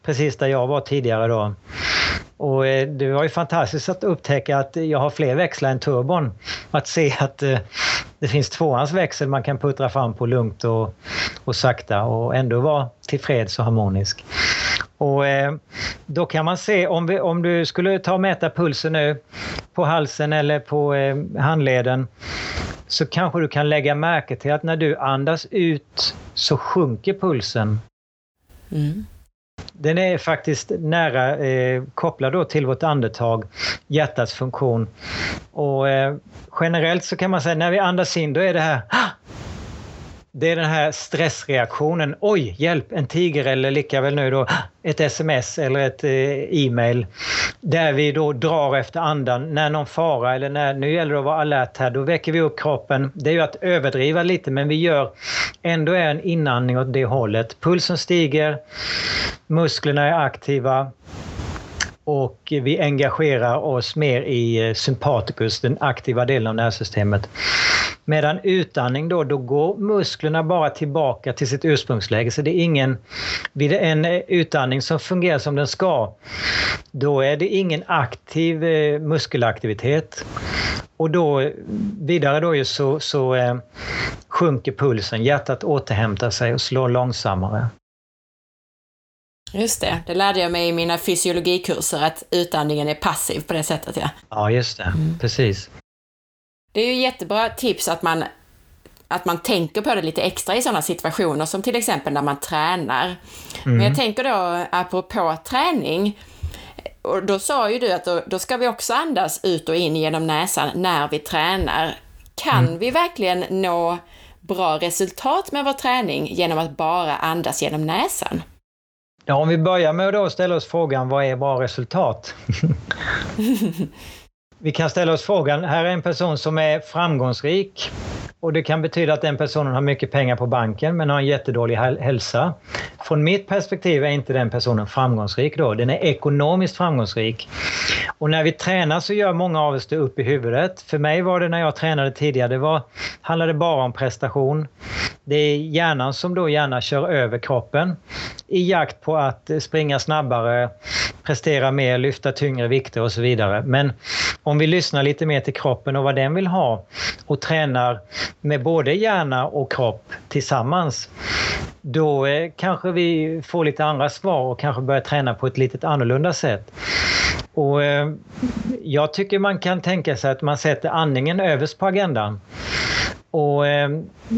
precis där jag var tidigare då. Och eh, det var ju fantastiskt att upptäcka att jag har fler växlar än turbon. Att se att eh, det finns tvåans växel man kan puttra fram på lugnt och, och sakta och ändå vara tillfreds och harmonisk. Och eh, då kan man se om, vi, om du skulle ta och mäta pulsen nu på halsen eller på handleden så kanske du kan lägga märke till att när du andas ut så sjunker pulsen. Mm. Den är faktiskt nära eh, kopplad då till vårt andetag, hjärtats funktion. Och eh, generellt så kan man säga när vi andas in då är det här det är den här stressreaktionen. Oj, hjälp, en tiger eller lika väl nu då ett sms eller ett eh, e-mail. Där vi då drar efter andan när någon fara eller när, nu gäller det att vara alert här, då väcker vi upp kroppen. Det är ju att överdriva lite men vi gör ändå en inandning åt det hållet. Pulsen stiger, musklerna är aktiva, och vi engagerar oss mer i eh, sympaticus, den aktiva delen av nervsystemet. Medan utandning då, då går musklerna bara tillbaka till sitt ursprungsläge. Så det är ingen, vid en eh, utandning som fungerar som den ska, då är det ingen aktiv eh, muskelaktivitet. Och då vidare då så, så sjunker pulsen, hjärtat återhämtar sig och slår långsammare. Just det, det lärde jag mig i mina fysiologikurser att utandningen är passiv på det sättet. Ja, ja just det. Mm. Precis. Det är ju jättebra tips att man, att man tänker på det lite extra i sådana situationer som till exempel när man tränar. Mm. Men jag tänker då apropå träning, och då sa ju du att då, då, ska vi också andas ut och in genom näsan när vi tränar. Kan mm. vi verkligen nå bra resultat med vår träning genom att bara andas genom näsan? Ja, om vi börjar med att ställa oss frågan vad är bra resultat? vi kan ställa oss frågan, här är en person som är framgångsrik och det kan betyda att den personen har mycket pengar på banken men har en jättedålig hälsa. Från mitt perspektiv är inte den personen framgångsrik då. Den är ekonomiskt framgångsrik. Och när vi tränar så gör många av oss det upp i huvudet. För mig var det när jag tränade tidigare, det var, handlade bara om prestation. Det är hjärnan som då gärna kör över kroppen i jakt på att eh, springa snabbare, prestera mer, lyfta tyngre vikter och så vidare. Men om vi lyssnar lite mer till kroppen och vad den vill ha och tränar med både hjärna och kropp tillsammans, då eh, kanske vi får lite andra svar och kanske börjar träna på ett lite annorlunda sätt. Och eh, jag tycker man kan tänka sig att man sätter andningen överst på agendan och eh,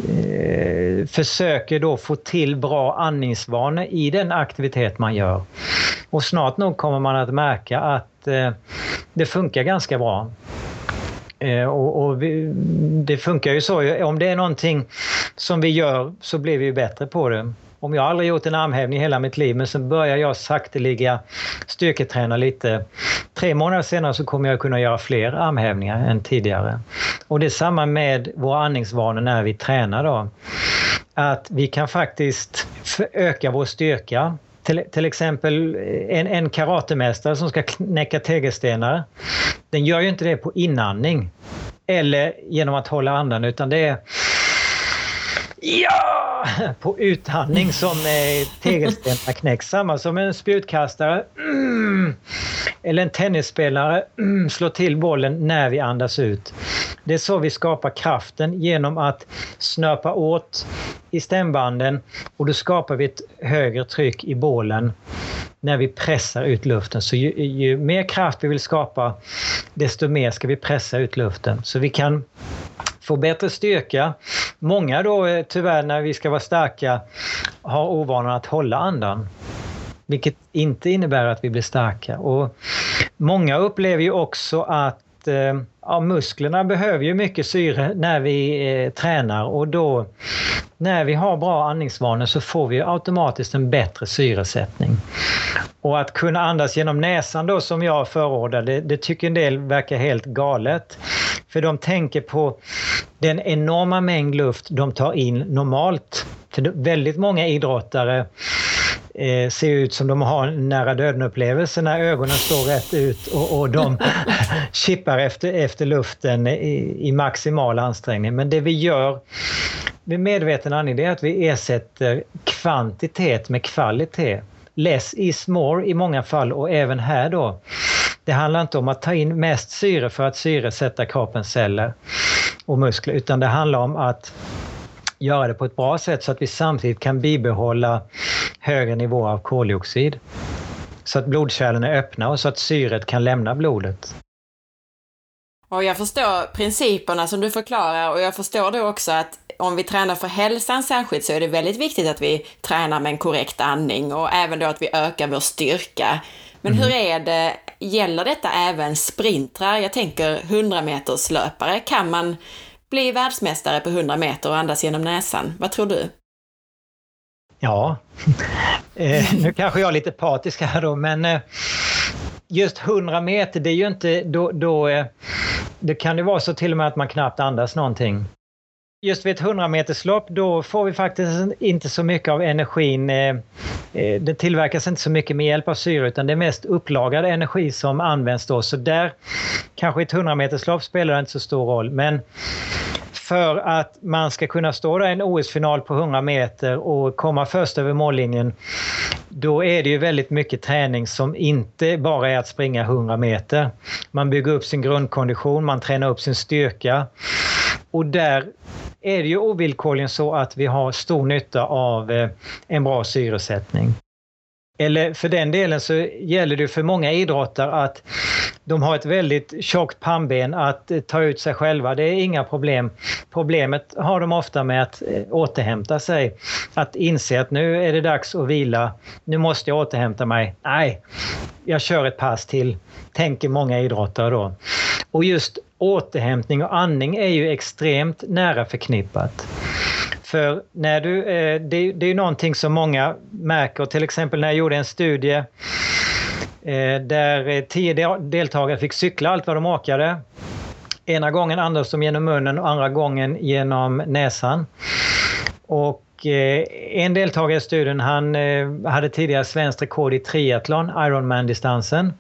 eh, försöker då få till bra andningsvanor i den aktivitet man gör. Och snart nog kommer man att märka att eh, det funkar ganska bra. Eh, och, och vi, det funkar ju så, om det är någonting som vi gör så blir vi ju bättre på det. Om jag aldrig gjort en armhävning i hela mitt liv men så börjar jag sakteliga styrketräna lite. Tre månader senare så kommer jag kunna göra fler armhävningar än tidigare. Och det är samma med våra andningsvanor när vi tränar då. Att vi kan faktiskt öka vår styrka till, till, exempel eh, en, en karatemästare som ska knäcka tegelstenar. Den gör ju inte det på inandning eller genom att hålla andan utan det är Ja! På utandning som eh, tegelstenar knäcks. Samma som en spjutkastare mm, eller en tennisspelare mm, slår till bollen när vi andas ut. Det är så vi skapar kraften genom att snöpa åt i stämbanden och då skapar vi ett högre tryck i bålen när vi pressar ut luften. Så ju, ju mer kraft vi vill skapa, desto mer ska vi pressa ut luften. Så vi kan få bättre styrka. Många då eh, tyvärr när vi ska vara starka har ovanan att hålla andan. Vilket inte innebär att vi blir starka. Och många upplever ju också att Eh, ja, musklerna behöver ju mycket syre när vi eh, tränar och då när vi har bra andningsvanor så får vi automatiskt en bättre syresättning. Och att kunna andas genom näsan då som jag förordar, det, det tycker en del verkar helt galet. För de tänker på den enorma mängd luft de tar in normalt. För väldigt många idrottare eh, ser ut som de har en nära döden-upplevelse när ögonen står rätt ut och, och de chippar efter, efter luften i, i maximal ansträngning. Men det vi gör med medveten andning är att vi ersätter kvantitet med kvalitet. Less is more i många fall och även här då. Det handlar inte om att ta in mest syre för att syresätta kroppens celler och muskler utan det handlar om att göra det på ett bra sätt så att vi samtidigt kan bibehålla högre nivåer av koldioxid. Så att blodkärlen är öppna och så att syret kan lämna blodet. Och jag förstår principerna som du förklarar och jag förstår då också att om vi tränar för hälsan särskilt så är det väldigt viktigt att vi tränar med en korrekt andning och även då att vi ökar vår styrka. Men mm. hur är det, gäller detta även sprintrar? Jag tänker 100 meters löpare. Kan man bli världsmästare på 100 meter och andas genom näsan? Vad tror du? Ja, eh, nu kanske jag är lite patisk här då, men eh, just 100 meter, det är ju inte, då, då eh, det kan ju vara så till och med att man knappt andas någonting. Just vid ett 100 meterslopp då får vi faktiskt inte så mycket av energin. Eh, eh, det tillverkas inte så mycket med hjälp av syre utan det är mest upplagrad energi som används då. Så där kanske ett 100 meterslopp spelar det inte så stor roll. Men för att man ska kunna stå där i en OS-final på 100 meter och komma först över mållinjen, då är det ju väldigt mycket träning som inte bara är att springa 100 meter. Man bygger upp sin grundkondition, man tränar upp sin styrka. Och där är det ju ovillkorligen så att vi har stor nytta av eh, en bra syresättning. Eller för den delen så gäller det för många idrottare att de har ett väldigt tjockt pannben att eh, ta ut sig själva. Det är inga problem. Problemet har de ofta med att eh, återhämta sig. Att inse att nu är det dags att vila. Nu måste jag återhämta mig. Nej, jag kör ett pass till, tänker många idrottare då. Och just återhämtning och andning är ju extremt nära förknippat. För när du, eh, det, det är någonting som många märker, till exempel när jag gjorde en studie eh, där eh, tio deltagare fick cykla allt vad de orkade. Ena gången andades de genom munnen och andra gången genom näsan. Och en deltagare i studien han hade tidigare svenskt rekord i triathlon, Ironman-distansen.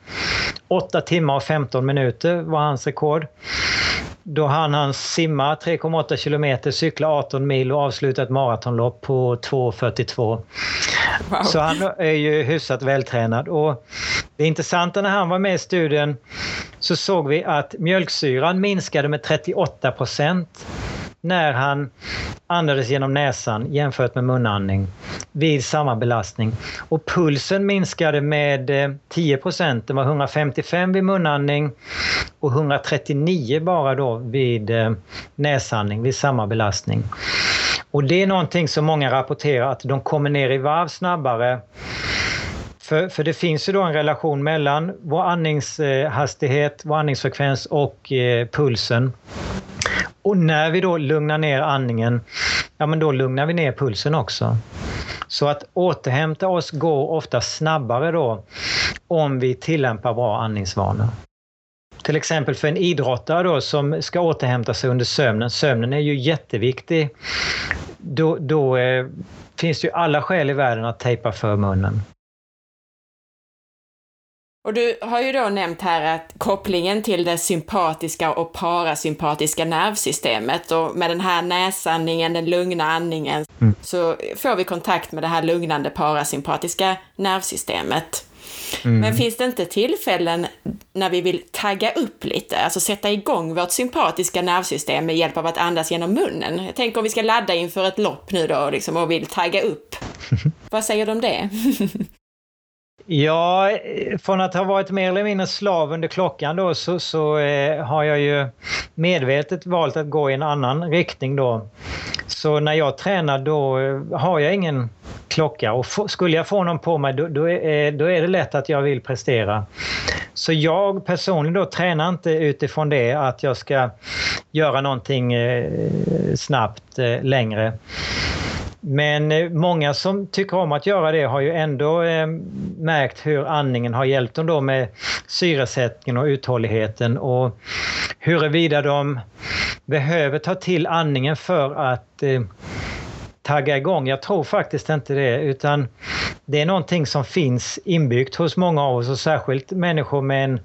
8 timmar och 15 minuter var hans rekord. Då hann han simma 3,8 kilometer, cykla 18 mil och avsluta ett maratonlopp på 2.42. Wow. Så han är ju hyfsat vältränad. Och det intressanta när han var med i studien så såg vi att mjölksyran minskade med 38 procent när han andades genom näsan jämfört med munandning vid samma belastning. Och pulsen minskade med eh, 10 procent. Den var 155 vid munandning och 139 bara då vid eh, näsandning vid samma belastning. Och det är någonting som många rapporterar att de kommer ner i varv snabbare För, för det finns ju då en relation mellan vår andningshastighet, vår andningsfrekvens och eh, pulsen. Och när vi då lugnar ner andningen, ja men då lugnar vi ner pulsen också. Så att återhämta oss går ofta snabbare då om vi tillämpar bra andningsvanor. Till exempel för en idrottare då som ska återhämta sig under sömnen. Sömnen är ju jätteviktig. Då, då eh, finns det ju alla skäl i världen att tejpa för munnen. Och du har ju då nämnt här att kopplingen till det sympatiska och parasympatiska nervsystemet och med den här näsandningen, den lugna andningen, mm. så får vi kontakt med det här lugnande parasympatiska nervsystemet. Mm. Men finns det inte tillfällen när vi vill tagga upp lite, alltså sätta igång vårt sympatiska nervsystem med hjälp av att andas genom munnen? Jag tänker om vi ska ladda inför ett lopp nu då liksom, och vill tagga upp. Vad säger du om det? Ja, från att ha varit mer eller mindre slav under klockan då så, så eh, har jag ju medvetet valt att gå i en annan riktning då. Så när jag tränar då eh, har jag ingen klocka och skulle jag få någon på mig då, då, är, då är det lätt att jag vill prestera. Så jag personligen då tränar inte utifrån det att jag ska göra någonting eh, snabbt eh, längre. Men eh, många som tycker om att göra det har ju ändå eh, märkt hur andningen har hjälpt dem då med syresättningen och uthålligheten och huruvida de behöver ta till andningen för att eh, tagga igång. Jag tror faktiskt inte det utan det är någonting som finns inbyggt hos många av oss och särskilt människor med en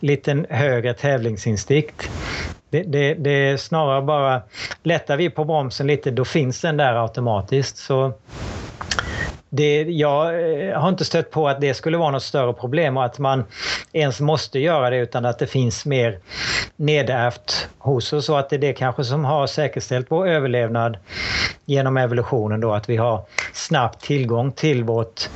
liten högre tävlingsinstinkt. Det, det, det, är snarare bara, lättar vi på bromsen lite då finns den där automatiskt. Så det, jag eh, har inte stött på att det skulle vara något större problem och att man ens måste göra det utan att det finns mer nedärvt hos oss och att det är det kanske som har säkerställt vår överlevnad genom evolutionen då att vi har snabbt tillgång till vårt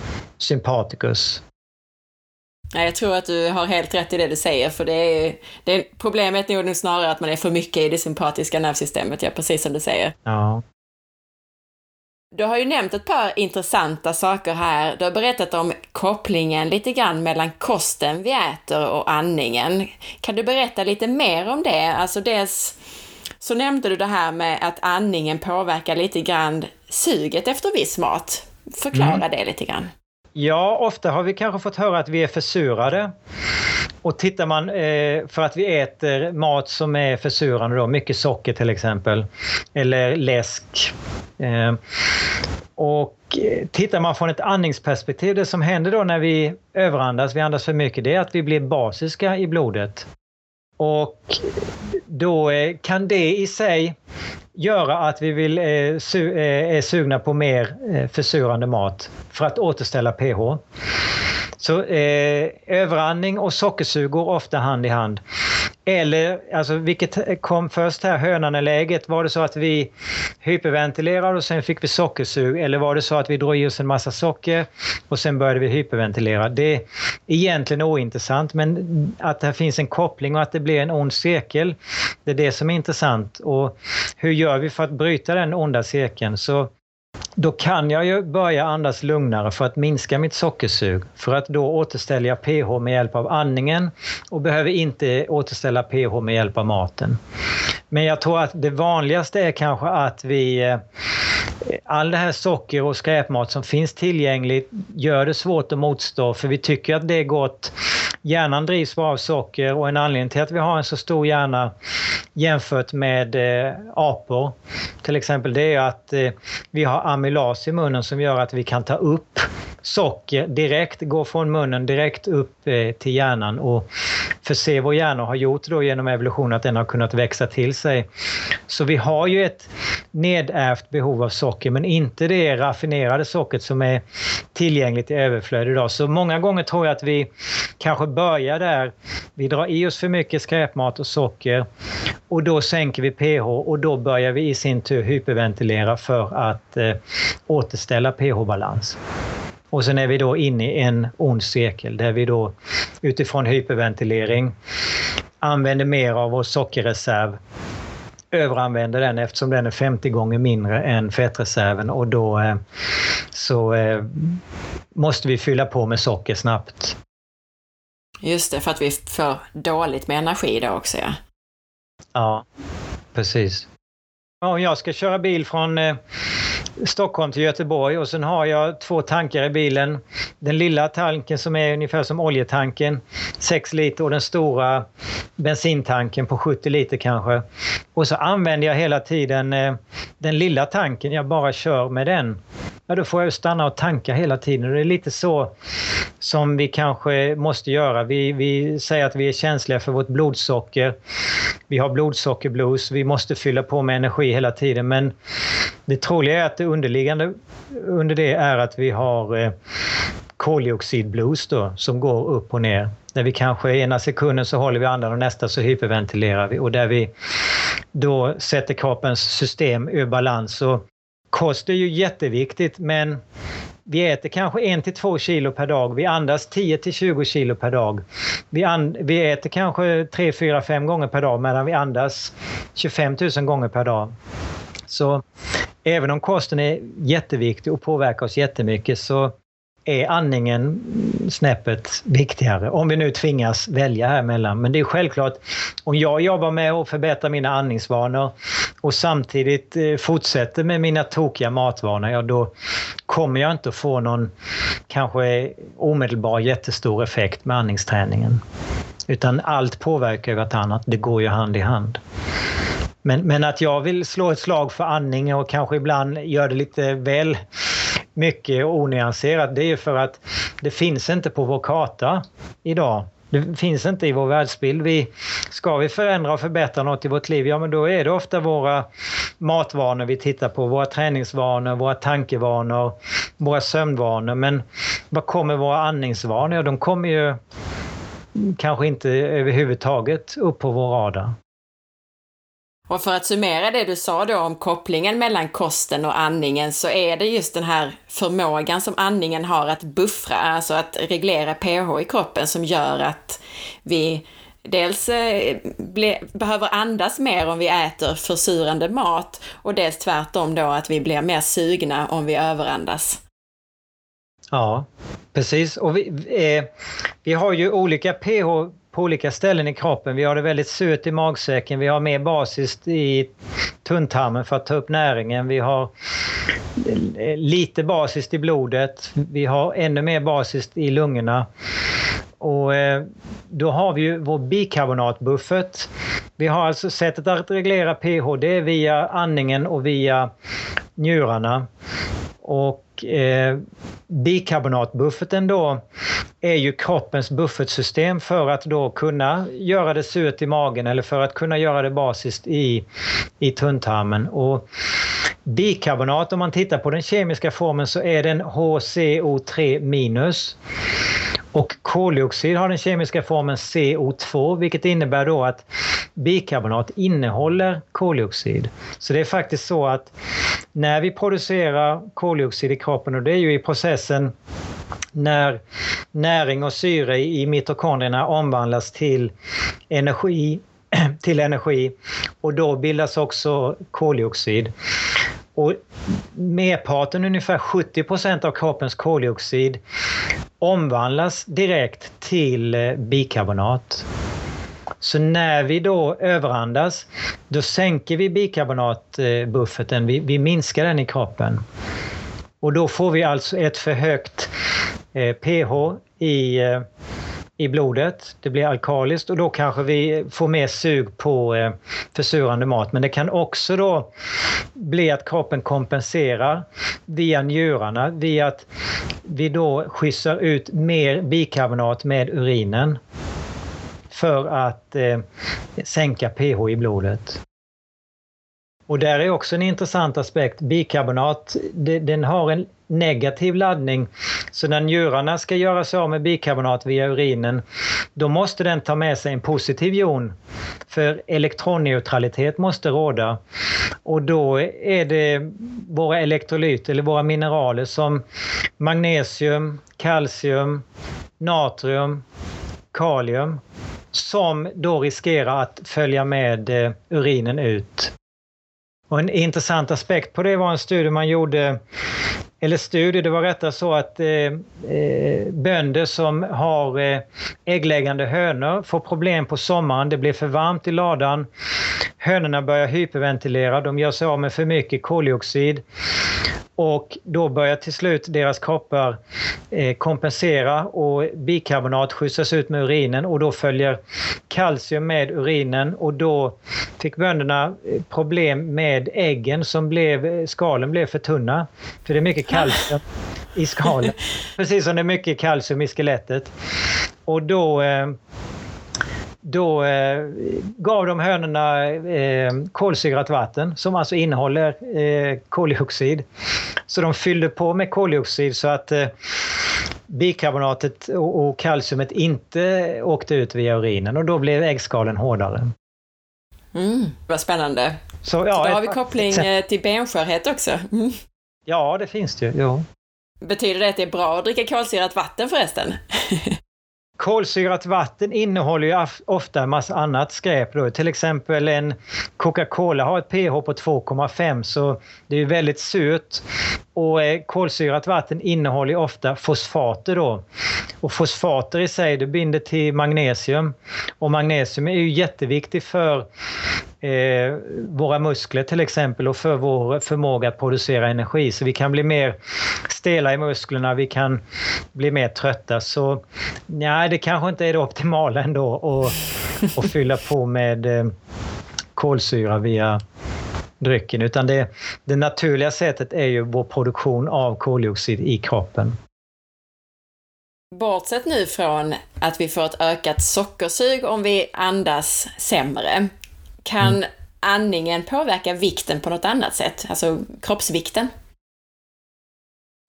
sympaticus jag tror att du har helt rätt i det du säger, för det är, det är problemet är nog snarare att man är för mycket i det sympatiska nervsystemet, ja, precis som du säger. Ja. Du har ju nämnt ett par intressanta saker här. Du har berättat om kopplingen lite grann mellan kosten vi äter och andningen. Kan du berätta lite mer om det? Alltså dels så nämnde du det här med att andningen påverkar lite grann suget efter viss mat. Förklara mm. det lite grann. Ja, ofta har vi kanske fått höra att vi är försurade. Och tittar man eh, för att vi äter mat som är försurande då, mycket socker till exempel, eller läsk. Eh, och tittar man från ett andningsperspektiv, det som händer då när vi överandas, vi andas för mycket, det är att vi blir basiska i blodet. Och då eh, kan det i sig göra att vi vill, eh, su eh, är sugna på mer eh, försurande mat för att återställa pH. Så eh, överandning och sockersug går ofta hand i hand. Eller, alltså vilket kom först här, hönan eller ägget? Var det så att vi hyperventilerade och sen fick vi sockersug? Eller var det så att vi drog i oss en massa socker och sen började vi hyperventilera? Det är egentligen ointressant, men att det finns en koppling och att det blir en ond cirkel, det är det som är intressant. Och hur gör vi för att bryta den onda cirkeln? Så då kan jag ju börja andas lugnare för att minska mitt sockersug. För att då återställer jag pH med hjälp av andningen och behöver inte återställa pH med hjälp av maten. Men jag tror att det vanligaste är kanske att vi eh, all det här socker och skräpmat som finns tillgängligt gör det svårt att motstå för vi tycker att det är gott. Hjärnan drivs bara av socker och en anledning till att vi har en så stor hjärna jämfört med eh, apor till exempel det är att eh, vi har amylas i munnen som gör att vi kan ta upp socker direkt, går från munnen direkt upp eh, till hjärnan och förse vår hjärna och har gjort då genom evolution att den har kunnat växa till sig. Så vi har ju ett nedärvt behov av socker men inte det raffinerade sockret som är tillgängligt i överflöd idag. Så många gånger tror jag att vi kanske börjar där. Vi drar i oss för mycket skräpmat och socker och då sänker vi pH och då börjar vi i sin tur hyperventilera för att eh, återställa pH-balans. Och sen är vi då inne i en ond cirkel där vi då utifrån hyperventilering använder mer av vår sockerreserv överanvänder den eftersom den är 50 gånger mindre än fettreserven och då eh, så eh, måste vi fylla på med socker snabbt. Just det, för att vi får dåligt med energi då också ja. Ja, precis. Om jag ska köra bil från eh, Stockholm till Göteborg och sen har jag två tankar i bilen. Den lilla tanken som är ungefär som oljetanken, 6 liter och den stora bensintanken på 70 liter kanske. Och så använder jag hela tiden eh, den lilla tanken, jag bara kör med den ja då får jag stanna och tanka hela tiden. Det är lite så som vi kanske måste göra. Vi, vi säger att vi är känsliga för vårt blodsocker. Vi har blodsockerblues, vi måste fylla på med energi hela tiden men det troliga är att det underliggande under det är att vi har eh, koldioxidblues då, som går upp och ner. Där vi kanske ena sekunden så håller vi andan och nästa så hyperventilerar vi och där vi då sätter kroppens system ur balans. Och Kost är ju jätteviktigt men vi äter kanske 1 till 2 kilo per dag. Vi andas 10 till 20 kilo per dag. Vi, vi äter kanske 3, 4, 5 gånger per dag medan vi andas 25 000 gånger per dag. Så även om kosten är jätteviktig och påverkar oss jättemycket så är andningen snäppet viktigare. Om vi nu tvingas välja här emellan. Men det är självklart, om jag jobbar med att förbättra mina andningsvanor och samtidigt eh, fortsätter med mina tokiga matvanor, ja då kommer jag inte att få någon kanske omedelbar jättestor effekt med andningsträningen. Utan allt påverkar ju vartannat, det går ju hand i hand. Men, men att jag vill slå ett slag för andning och kanske ibland gör det lite väl mycket onyanserat, det är för att det finns inte på vår karta idag. Det finns inte i vår världsbild. Vi, ska vi förändra och förbättra något i vårt liv, ja men då är det ofta våra matvanor vi tittar på, våra träningsvanor, våra tankevanor, våra sömnvanor. Men vad kommer våra andningsvanor? Ja, de kommer ju kanske inte överhuvudtaget upp på vår radar. Och för att summera det du sa då om kopplingen mellan kosten och andningen så är det just den här förmågan som andningen har att buffra, alltså att reglera pH i kroppen som gör att vi dels eh, behöver andas mer om vi äter försurande mat och dels tvärtom då att vi blir mer sugna om vi överandas. Ja, precis. Och vi, eh, vi har ju olika pH på olika ställen i kroppen. Vi har det väldigt surt i magsäcken, vi har mer basiskt i tunntarmen för att ta upp näringen. Vi har eh, lite basiskt i blodet. Vi har ännu mer basiskt i lungorna. Och eh, då har vi ju vår bikarbonatbuffert. Vi har alltså sättet att reglera pH, det är via andningen och via njurarna. Och eh, bikarbonatbufferten då är ju kroppens buffertsystem för att då kunna göra det surt i magen eller för att kunna göra det basiskt i, i tunntarmen. Och bikarbonat, om man tittar på den kemiska formen så är den HCO3 minus. Och koldioxid har den kemiska formen CO2 vilket innebär då att bikarbonat innehåller koldioxid. Så det är faktiskt så att när vi producerar koldioxid i kroppen och det är ju i processen när näring och syre i mitokondrierna omvandlas till energi, till energi och då bildas också koldioxid. Och merparten, ungefär 70 procent av kroppens koldioxid omvandlas direkt till eh, bikarbonat. Så när vi då överandas, då sänker vi bikarbonatbufferten, vi, vi minskar den i kroppen. Och då får vi alltså ett för högt eh, pH i, eh, i blodet. Det blir alkaliskt och då kanske vi får mer sug på eh, försurande mat. Men det kan också då bli att kroppen kompenserar via njurarna, via att vi då skjutsar ut mer bikarbonat med urinen för att eh, sänka pH i blodet. Och där är också en intressant aspekt. Bikarbonat, det, den har en negativ laddning. Så när njurarna ska göra sig av med bikarbonat via urinen, då måste den ta med sig en positiv jon. För elektronneutralitet måste råda. Och då är det våra elektrolyter, eller våra mineraler som magnesium, kalcium, natrium, kalium som då riskerar att följa med eh, urinen ut. Och en intressant aspekt på det var en studie man gjorde eller studie, det var rättare så att eh, eh, bönder som har eh, äggläggande hönor får problem på sommaren, det blir för varmt i ladan, hönorna börjar hyperventilera, de gör sig av med för mycket koldioxid och då börjar till slut deras kroppar eh, kompensera och bikarbonat skjutsas ut med urinen och då följer kalcium med urinen och då fick bönderna eh, problem med äggen som blev, eh, skalen blev för tunna. För det är mycket kalcium i skalen. Precis som det är mycket kalcium i skelettet. Och då då eh, gav de hönorna eh, kolsyrat vatten som alltså innehåller eh, koldioxid. Så de fyllde på med koldioxid så att eh, bikarbonatet och, och kalciumet inte åkte ut via urinen och då blev äggskalen hårdare. Mm, vad spännande. Så, ja, så då har vi koppling ett, till benskörhet också. Mm. Ja, det finns det ju. Jo. Betyder det att det är bra att dricka kolsyrat vatten förresten? Kolsyrat vatten innehåller ju ofta en massa annat skräp. Då. Till exempel en Coca-Cola har ett pH på 2,5 så det är väldigt surt. Och eh, kolsyrat vatten innehåller ofta fosfater då. Och fosfater i sig det binder till magnesium. Och magnesium är ju jätteviktigt för eh, våra muskler till exempel och för vår förmåga att producera energi. Så vi kan bli mer stela i musklerna, vi kan bli mer trötta. Så nej, det kanske inte är det optimala ändå att, att fylla på med eh, kolsyra via drycken utan det, det naturliga sättet är ju vår produktion av koldioxid i kroppen. Bortsett nu från att vi får ett ökat sockersug om vi andas sämre, kan mm. andningen påverka vikten på något annat sätt? Alltså kroppsvikten?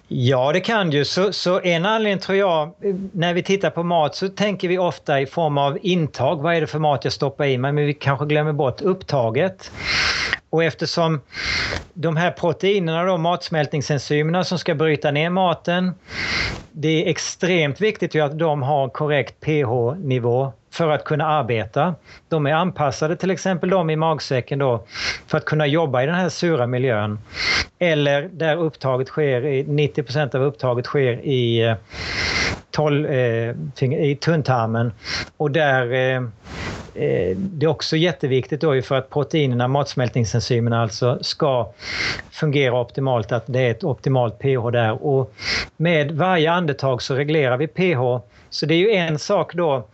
Ja, det kan ju. Så, så, en anledning tror jag, när vi tittar på mat så tänker vi ofta i form av intag. Vad är det för mat jag stoppar i mig? Men vi kanske glömmer bort upptaget. Och eftersom de här proteinerna, då, matsmältningsenzymerna som ska bryta ner maten, det är extremt viktigt att de har korrekt pH-nivå för att kunna arbeta. De är anpassade, till exempel de i magsäcken då, för att kunna jobba i den här sura miljön. Eller där upptaget sker, 90 procent av upptaget sker i, tol, eh, eh i tunntarmen och där eh, eh, det är också jätteviktigt då för att proteinerna, matsmältningsenzymerna alltså, ska fungera optimalt, att det är ett optimalt pH där. Och med varje andetag så reglerar vi pH. Så det är ju en sak då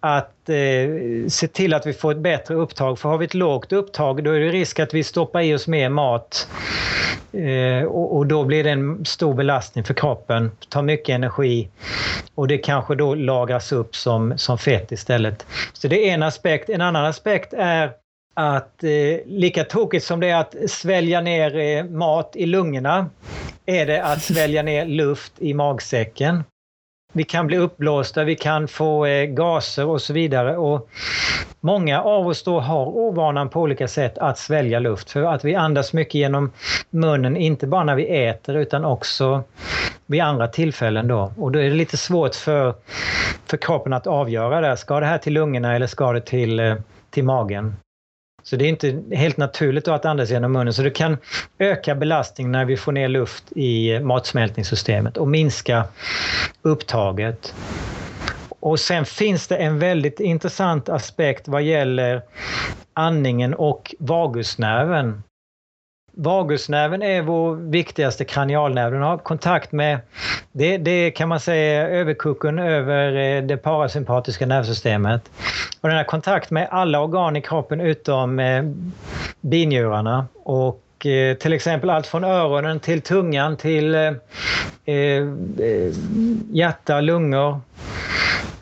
att eh, se till att vi får ett bättre upptag. För har vi ett lågt upptag då är det risk att vi stoppar i oss mer mat eh, och, och, då blir det en stor belastning för kroppen, tar mycket energi och det kanske då lagras upp som, som fett istället. Så det är en aspekt. En annan aspekt är att eh, lika tokigt som det är att svälja ner eh, mat i lungorna är det att svälja ner luft i magsäcken vi kan bli uppblåsta, vi kan få eh, gaser och så vidare. Och många av oss då har ovanan på olika sätt att svälja luft. För att vi andas mycket genom munnen, inte bara när vi äter utan också vid andra tillfällen. Då. Och då är det lite svårt för, för kroppen att avgöra det. Ska det här till lungorna eller ska det till, eh, till magen? Så det är inte helt naturligt att andas genom munnen. Så det kan öka belastningen när vi får ner luft i matsmältningssystemet och minska upptaget. Och sen finns det en väldigt intressant aspekt vad gäller andningen och vagusnerven. Vagusnerven är vår viktigaste kranialnerv. Den har kontakt med, det, det kan man säga överkucken över eh, det parasympatiska nervsystemet. Och den har kontakt med alla organ i kroppen utom eh, binjurarna. Och eh, till exempel allt från öronen till tungan till eh, hjärta, lungor,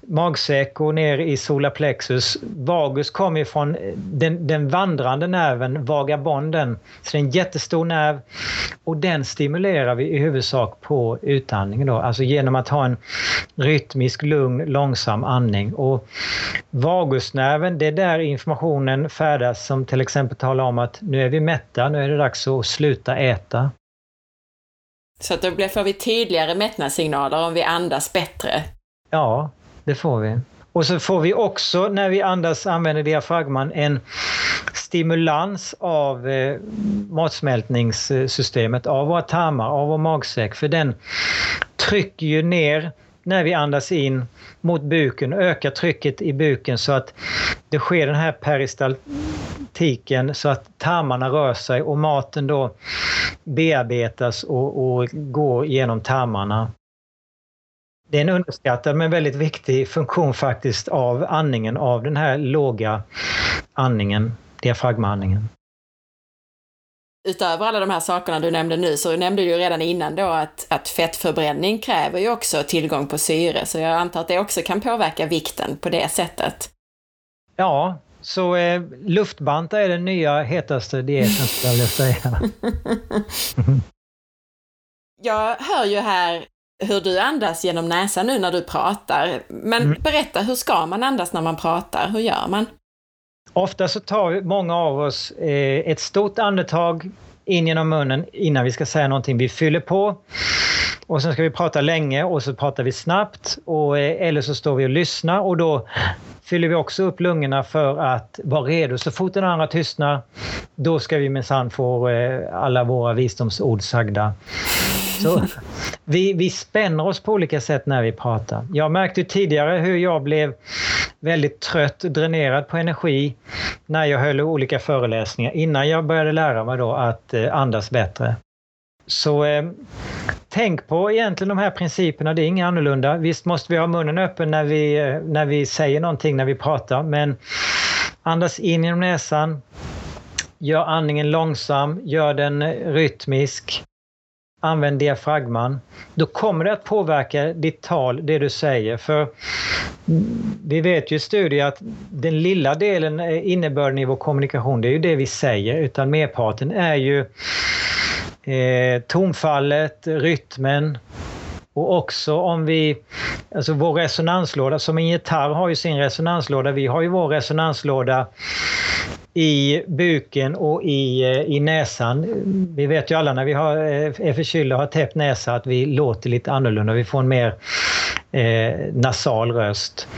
magsäck och ner i solarplexus. Vagus kommer ju från den, den vandrande nerven, vagabonden. Så det är en jättestor nerv och den stimulerar vi i huvudsak på utandningen då, alltså genom att ha en rytmisk, lugn, långsam andning. Och vagusnerven, det är där informationen färdas som till exempel talar om att nu är vi mätta, nu är det dags att sluta äta. Så att då får vi tydligare mättnadssignaler om vi andas bättre? Ja, det får vi. Och så får vi också när vi andas, använder diafragman, en stimulans av eh, matsmältningssystemet, av våra tarmar, av vår magsäck. För den trycker ju ner när vi andas in mot buken, ökar trycket i buken så att det sker den här peristaltiken så att tarmarna rör sig och maten då bearbetas och, och går genom tarmarna. Det är en underskattad men väldigt viktig funktion faktiskt av andningen, av den här låga andningen, diafragmaandningen. Utöver alla de här sakerna du nämnde nu så nämnde du ju redan innan då att, att fettförbränning kräver ju också tillgång på syre, så jag antar att det också kan påverka vikten på det sättet. Ja, så eh, luftbanta är den nya hetaste dieten skulle jag vilja säga. jag hör ju här hur du andas genom näsan nu när du pratar. Men mm. berätta, hur ska man andas när man pratar? Hur gör man? Ofta så tar många av oss eh, ett stort andetag in genom munnen innan vi ska säga någonting. Vi fyller på och sen ska vi prata länge och så pratar vi snabbt och, eh, eller så står vi och lyssnar och då fyller vi också upp lungorna för att vara redo. Så fort den andra tystnar, då ska vi minsann få eh, alla våra visdomsord sagda. Så vi, vi spänner oss på olika sätt när vi pratar. Jag märkte tidigare hur jag blev väldigt trött, dränerad på energi när jag höll olika föreläsningar innan jag började lära mig då att eh, andas bättre. Så eh, tänk på egentligen de här principerna, det är inget annorlunda. Visst måste vi ha munnen öppen när vi, eh, när vi säger någonting, när vi pratar, men andas in genom näsan, gör andningen långsam, gör den eh, rytmisk använd diafragman, då kommer det att påverka ditt tal, det du säger. För vi vet ju i studier att den lilla delen, eh, innebörden i vår kommunikation, det är ju det vi säger, utan merparten är ju eh, tonfallet, rytmen, och också om vi, alltså vår resonanslåda, som en gitarr har ju sin resonanslåda, vi har ju vår resonanslåda i buken och i, eh, i näsan. Vi vet ju alla när vi har, är förkylda och har täppt näsa att vi låter lite annorlunda. Vi får en mer eh, nasal röst.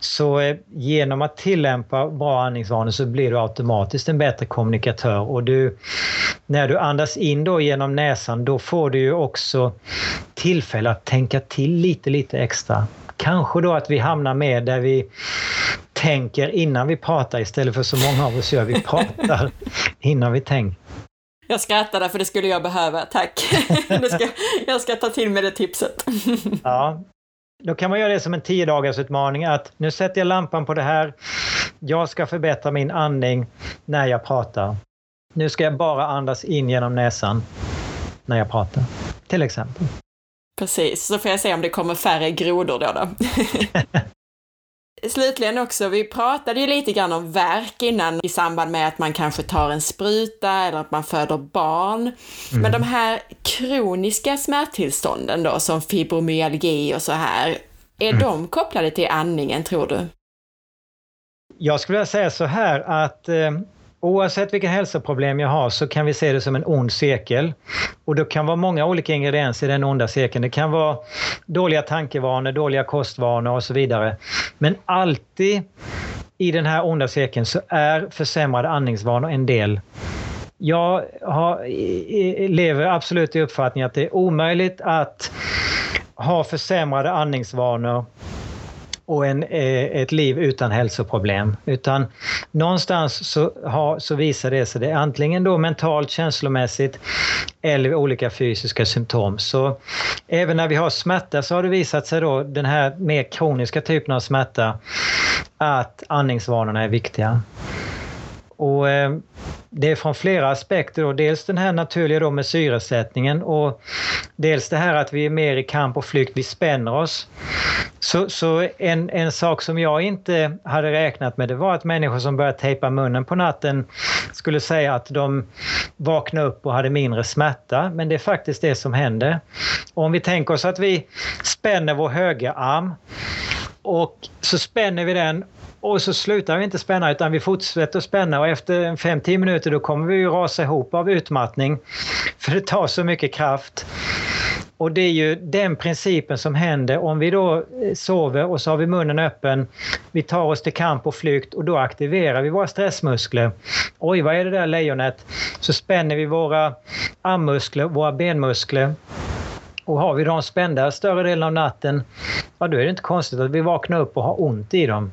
Så eh, genom att tillämpa bra andningsvanor så blir du automatiskt en bättre kommunikatör och du, när du andas in då genom näsan då får du ju också tillfälle att tänka till lite, lite extra. Kanske då att vi hamnar med där vi tänker innan vi pratar istället för så många av oss gör. Vi pratar innan vi tänker. Jag skrattade för det skulle jag behöva, tack. Ska, jag ska ta till mig det tipset. ja, då kan man göra det som en 10 dagars utmaning att nu sätter jag lampan på det här. Jag ska förbättra min andning när jag pratar. Nu ska jag bara andas in genom näsan när jag pratar, till exempel. Precis, så får jag se om det kommer färre grodor då. då. Slutligen också, vi pratade ju lite grann om verk innan i samband med att man kanske tar en spruta eller att man föder barn. Mm. Men de här kroniska smärttillstånden då, som fibromyalgi och så här, är mm. de kopplade till andningen tror du? Jag skulle vilja säga så här att eh, Oavsett vilka hälsoproblem jag har så kan vi se det som en ond cirkel. Och det kan vara många olika ingredienser i den onda cirkeln. Det kan vara dåliga tankevanor, dåliga kostvanor och så vidare. Men alltid i den här onda cirkeln så är försämrade andningsvanor en del. Jag har, lever absolut i uppfattningen att det är omöjligt att ha försämrade andningsvanor och en, eh, ett liv utan hälsoproblem. Utan någonstans så, har, så visar det sig det antingen då mentalt, känslomässigt eller olika fysiska symptom. Så även när vi har smärta så har det visat sig då den här mer kroniska typen av smärta att andningsvanorna är viktiga. Och eh, det är från flera aspekter. Då. Dels den här naturliga då med syresättningen och dels det här att vi är mer i kamp och flykt, vi spänner oss. Så, så en, en sak som jag inte hade räknat med det var att människor som började tejpa munnen på natten skulle säga att de vaknade upp och hade mindre smärta. Men det är faktiskt det som händer. Och om vi tänker oss att vi spänner vår högra arm och så spänner vi den och så slutar vi inte spänna utan vi fortsätter spänna och efter 5-10 minuter då kommer vi ju rasa ihop av utmattning. För det tar så mycket kraft. Och det är ju den principen som händer om vi då eh, sover och så har vi munnen öppen. Vi tar oss till kamp och flykt och då aktiverar vi våra stressmuskler. Oj, vad är det där lejonet? Så spänner vi våra armmuskler, våra benmuskler. Och har vi dem spända större delen av natten, ja då är det inte konstigt att vi vaknar upp och har ont i dem.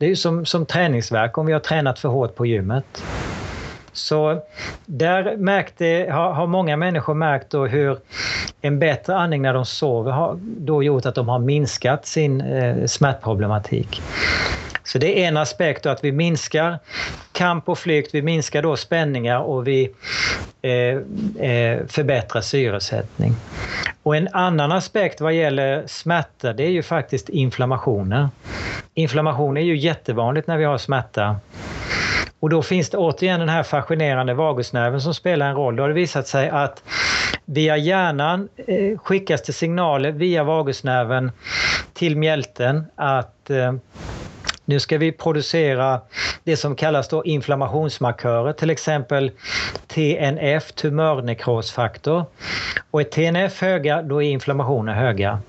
Det är ju som, som träningsverk om vi har tränat för hårt på gymmet. Så där märkte, har, har många människor märkt då hur en bättre andning när de sover har då gjort att de har minskat sin eh, smärtproblematik. Så det är en aspekt då att vi minskar kamp och flykt, vi minskar då spänningar och vi eh, eh, förbättrar syresättning. Och en annan aspekt vad gäller smärta det är ju faktiskt inflammationer. Inflammation är ju jättevanligt när vi har smärta. Och då finns det återigen den här fascinerande vagusnerven som spelar en roll. Då har det visat sig att via hjärnan eh, skickas det signaler via vagusnerven till mjälten att eh, nu ska vi producera det som kallas då inflammationsmarkörer, till exempel TNF, tumörnekrosfaktor. Och är TNF höga, då är inflammationen höga.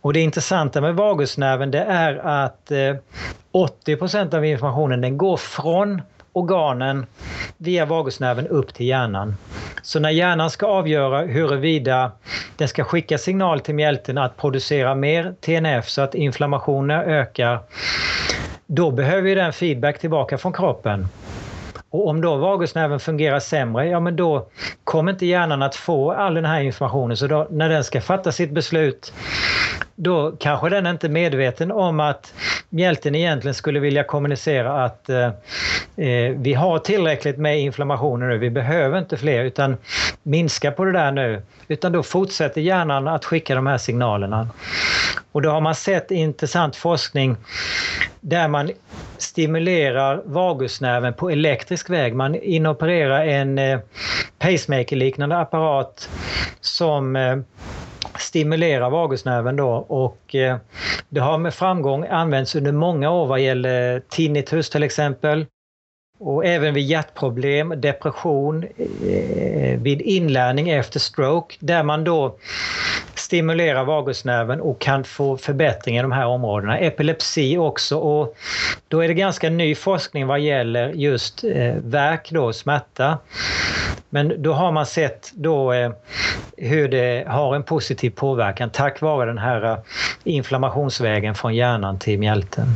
Och det intressanta med vagusnerven det är att eh, 80 av informationen den går från organen via vagusnerven upp till hjärnan. Så när hjärnan ska avgöra huruvida den ska skicka signal till mjälten att producera mer TNF så att inflammationen ökar, då behöver den feedback tillbaka från kroppen. Och om då vagusnerven fungerar sämre, ja men då kommer inte hjärnan att få all den här informationen. Så då, när den ska fatta sitt beslut, då kanske den inte är medveten om att mjälten egentligen skulle vilja kommunicera att eh, eh vi har tillräckligt med inflammationer nu, vi behöver inte fler utan minska på det där nu. Utan då fortsätter hjärnan att skicka de här signalerna. Och då har man sett intressant forskning där man stimulerar vagusnerven på elektrisk väg. Man inopererar en eh, pacemaker-liknande apparat som eh, stimulera vagusnerven då och eh, det har med framgång använts under många år vad gäller tinnitus till exempel. Och även vid hjärtproblem, depression, eh, vid inlärning efter stroke där man då stimulerar vagusnerven och kan få förbättring i de här områdena. Epilepsi också och då är det ganska ny forskning vad gäller just eh, värk då, smärta. Men då har man sett då eh, hur det har en positiv påverkan tack vare den här eh, inflammationsvägen från hjärnan till mjälten.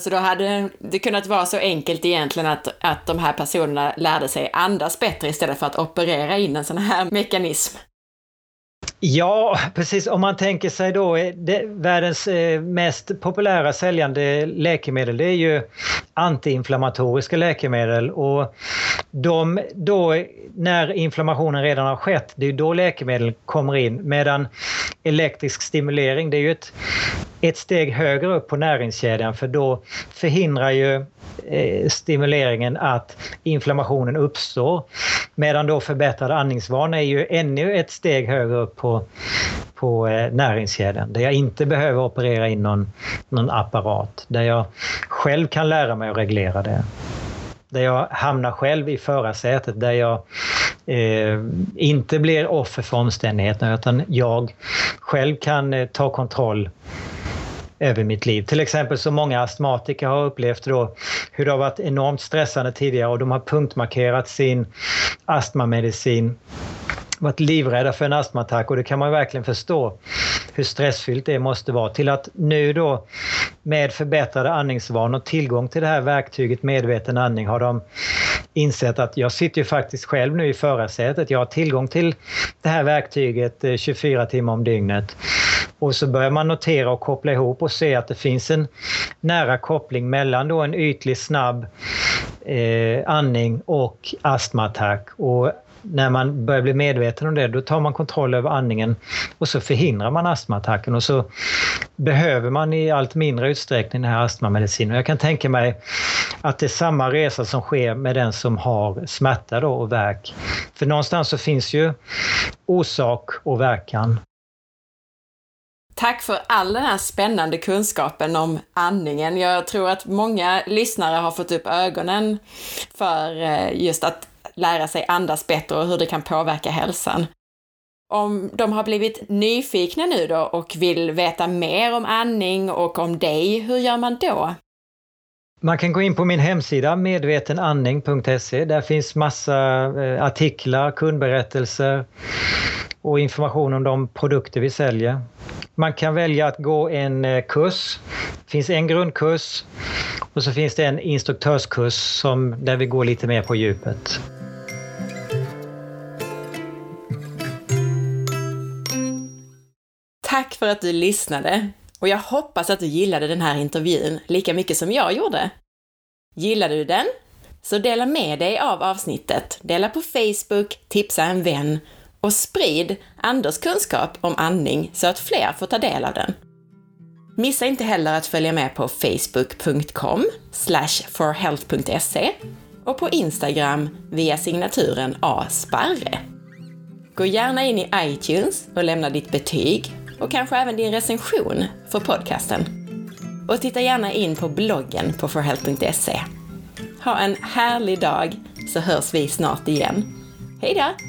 Så då hade det kunnat vara så enkelt egentligen att, att de här personerna lärde sig andas bättre istället för att operera in en sån här mekanism. Ja, precis. Om man tänker sig då eh, det, världens eh, mest populära säljande läkemedel det är ju antiinflammatoriska läkemedel och de då när inflammationen redan har skett, det är då läkemedel kommer in medan elektrisk stimulering det är ju ett, ett steg högre upp på näringskedjan för då förhindrar ju Eh, stimuleringen att inflammationen uppstår. Medan då förbättrad andningsvana är ju ännu ett steg högre upp på, på eh, näringskedjan där jag inte behöver operera in någon, någon apparat. Där jag själv kan lära mig att reglera det där jag hamnar själv i förarsätet, där jag eh, inte blir offer för omständigheterna utan jag själv kan eh, ta kontroll över mitt liv. Till exempel så många astmatiker har upplevt då hur det har varit enormt stressande tidigare och de har punktmarkerat sin astmamedicin varit livrädda för en astmaattack och det kan man verkligen förstå hur stressfyllt det måste vara. Till att nu då med förbättrade andningsvanor och tillgång till det här verktyget medveten andning har de insett att jag sitter ju faktiskt själv nu i förarsätet. Jag har tillgång till det här verktyget eh, 24 timmar om dygnet. Och så börjar man notera och koppla ihop och se att det finns en nära koppling mellan då en ytlig snabb eh, andning och astmaattack. Och när man börjar bli medveten om det, då tar man kontroll över andningen och så förhindrar man astmaattacken och så behöver man i allt mindre utsträckning den här astmamedicinen. Jag kan tänka mig att det är samma resa som sker med den som har smärta då och värk. För någonstans så finns ju orsak och verkan. Tack för all den här spännande kunskapen om andningen. Jag tror att många lyssnare har fått upp ögonen för eh, just att lära sig andas bättre och hur det kan påverka hälsan. Om de har blivit nyfikna nu då och vill veta mer om andning och om dig, hur gör man då? Man kan gå in på min hemsida medvetenandning.se. Där finns massa eh, artiklar, kundberättelser och information om de produkter vi säljer. Man kan välja att gå en eh, kurs. Det finns en grundkurs och så finns det en instruktörskurs som, där vi går lite mer på djupet. Tack för att du lyssnade och jag hoppas att du gillade den här intervjun lika mycket som jag gjorde. Gillade du den? Så dela med dig av avsnittet, dela på Facebook, tipsa en vän och sprid Anders kunskap om andning så att fler får ta del av den. Missa inte heller att följa med på facebook.com forhealth.se och på Instagram via signaturen asparre. Gå gärna in i iTunes och lämna ditt betyg och kanske även din recension för podcasten. Och titta gärna in på bloggen på forhealth.se. Ha en härlig dag så hörs vi snart igen. Hej då!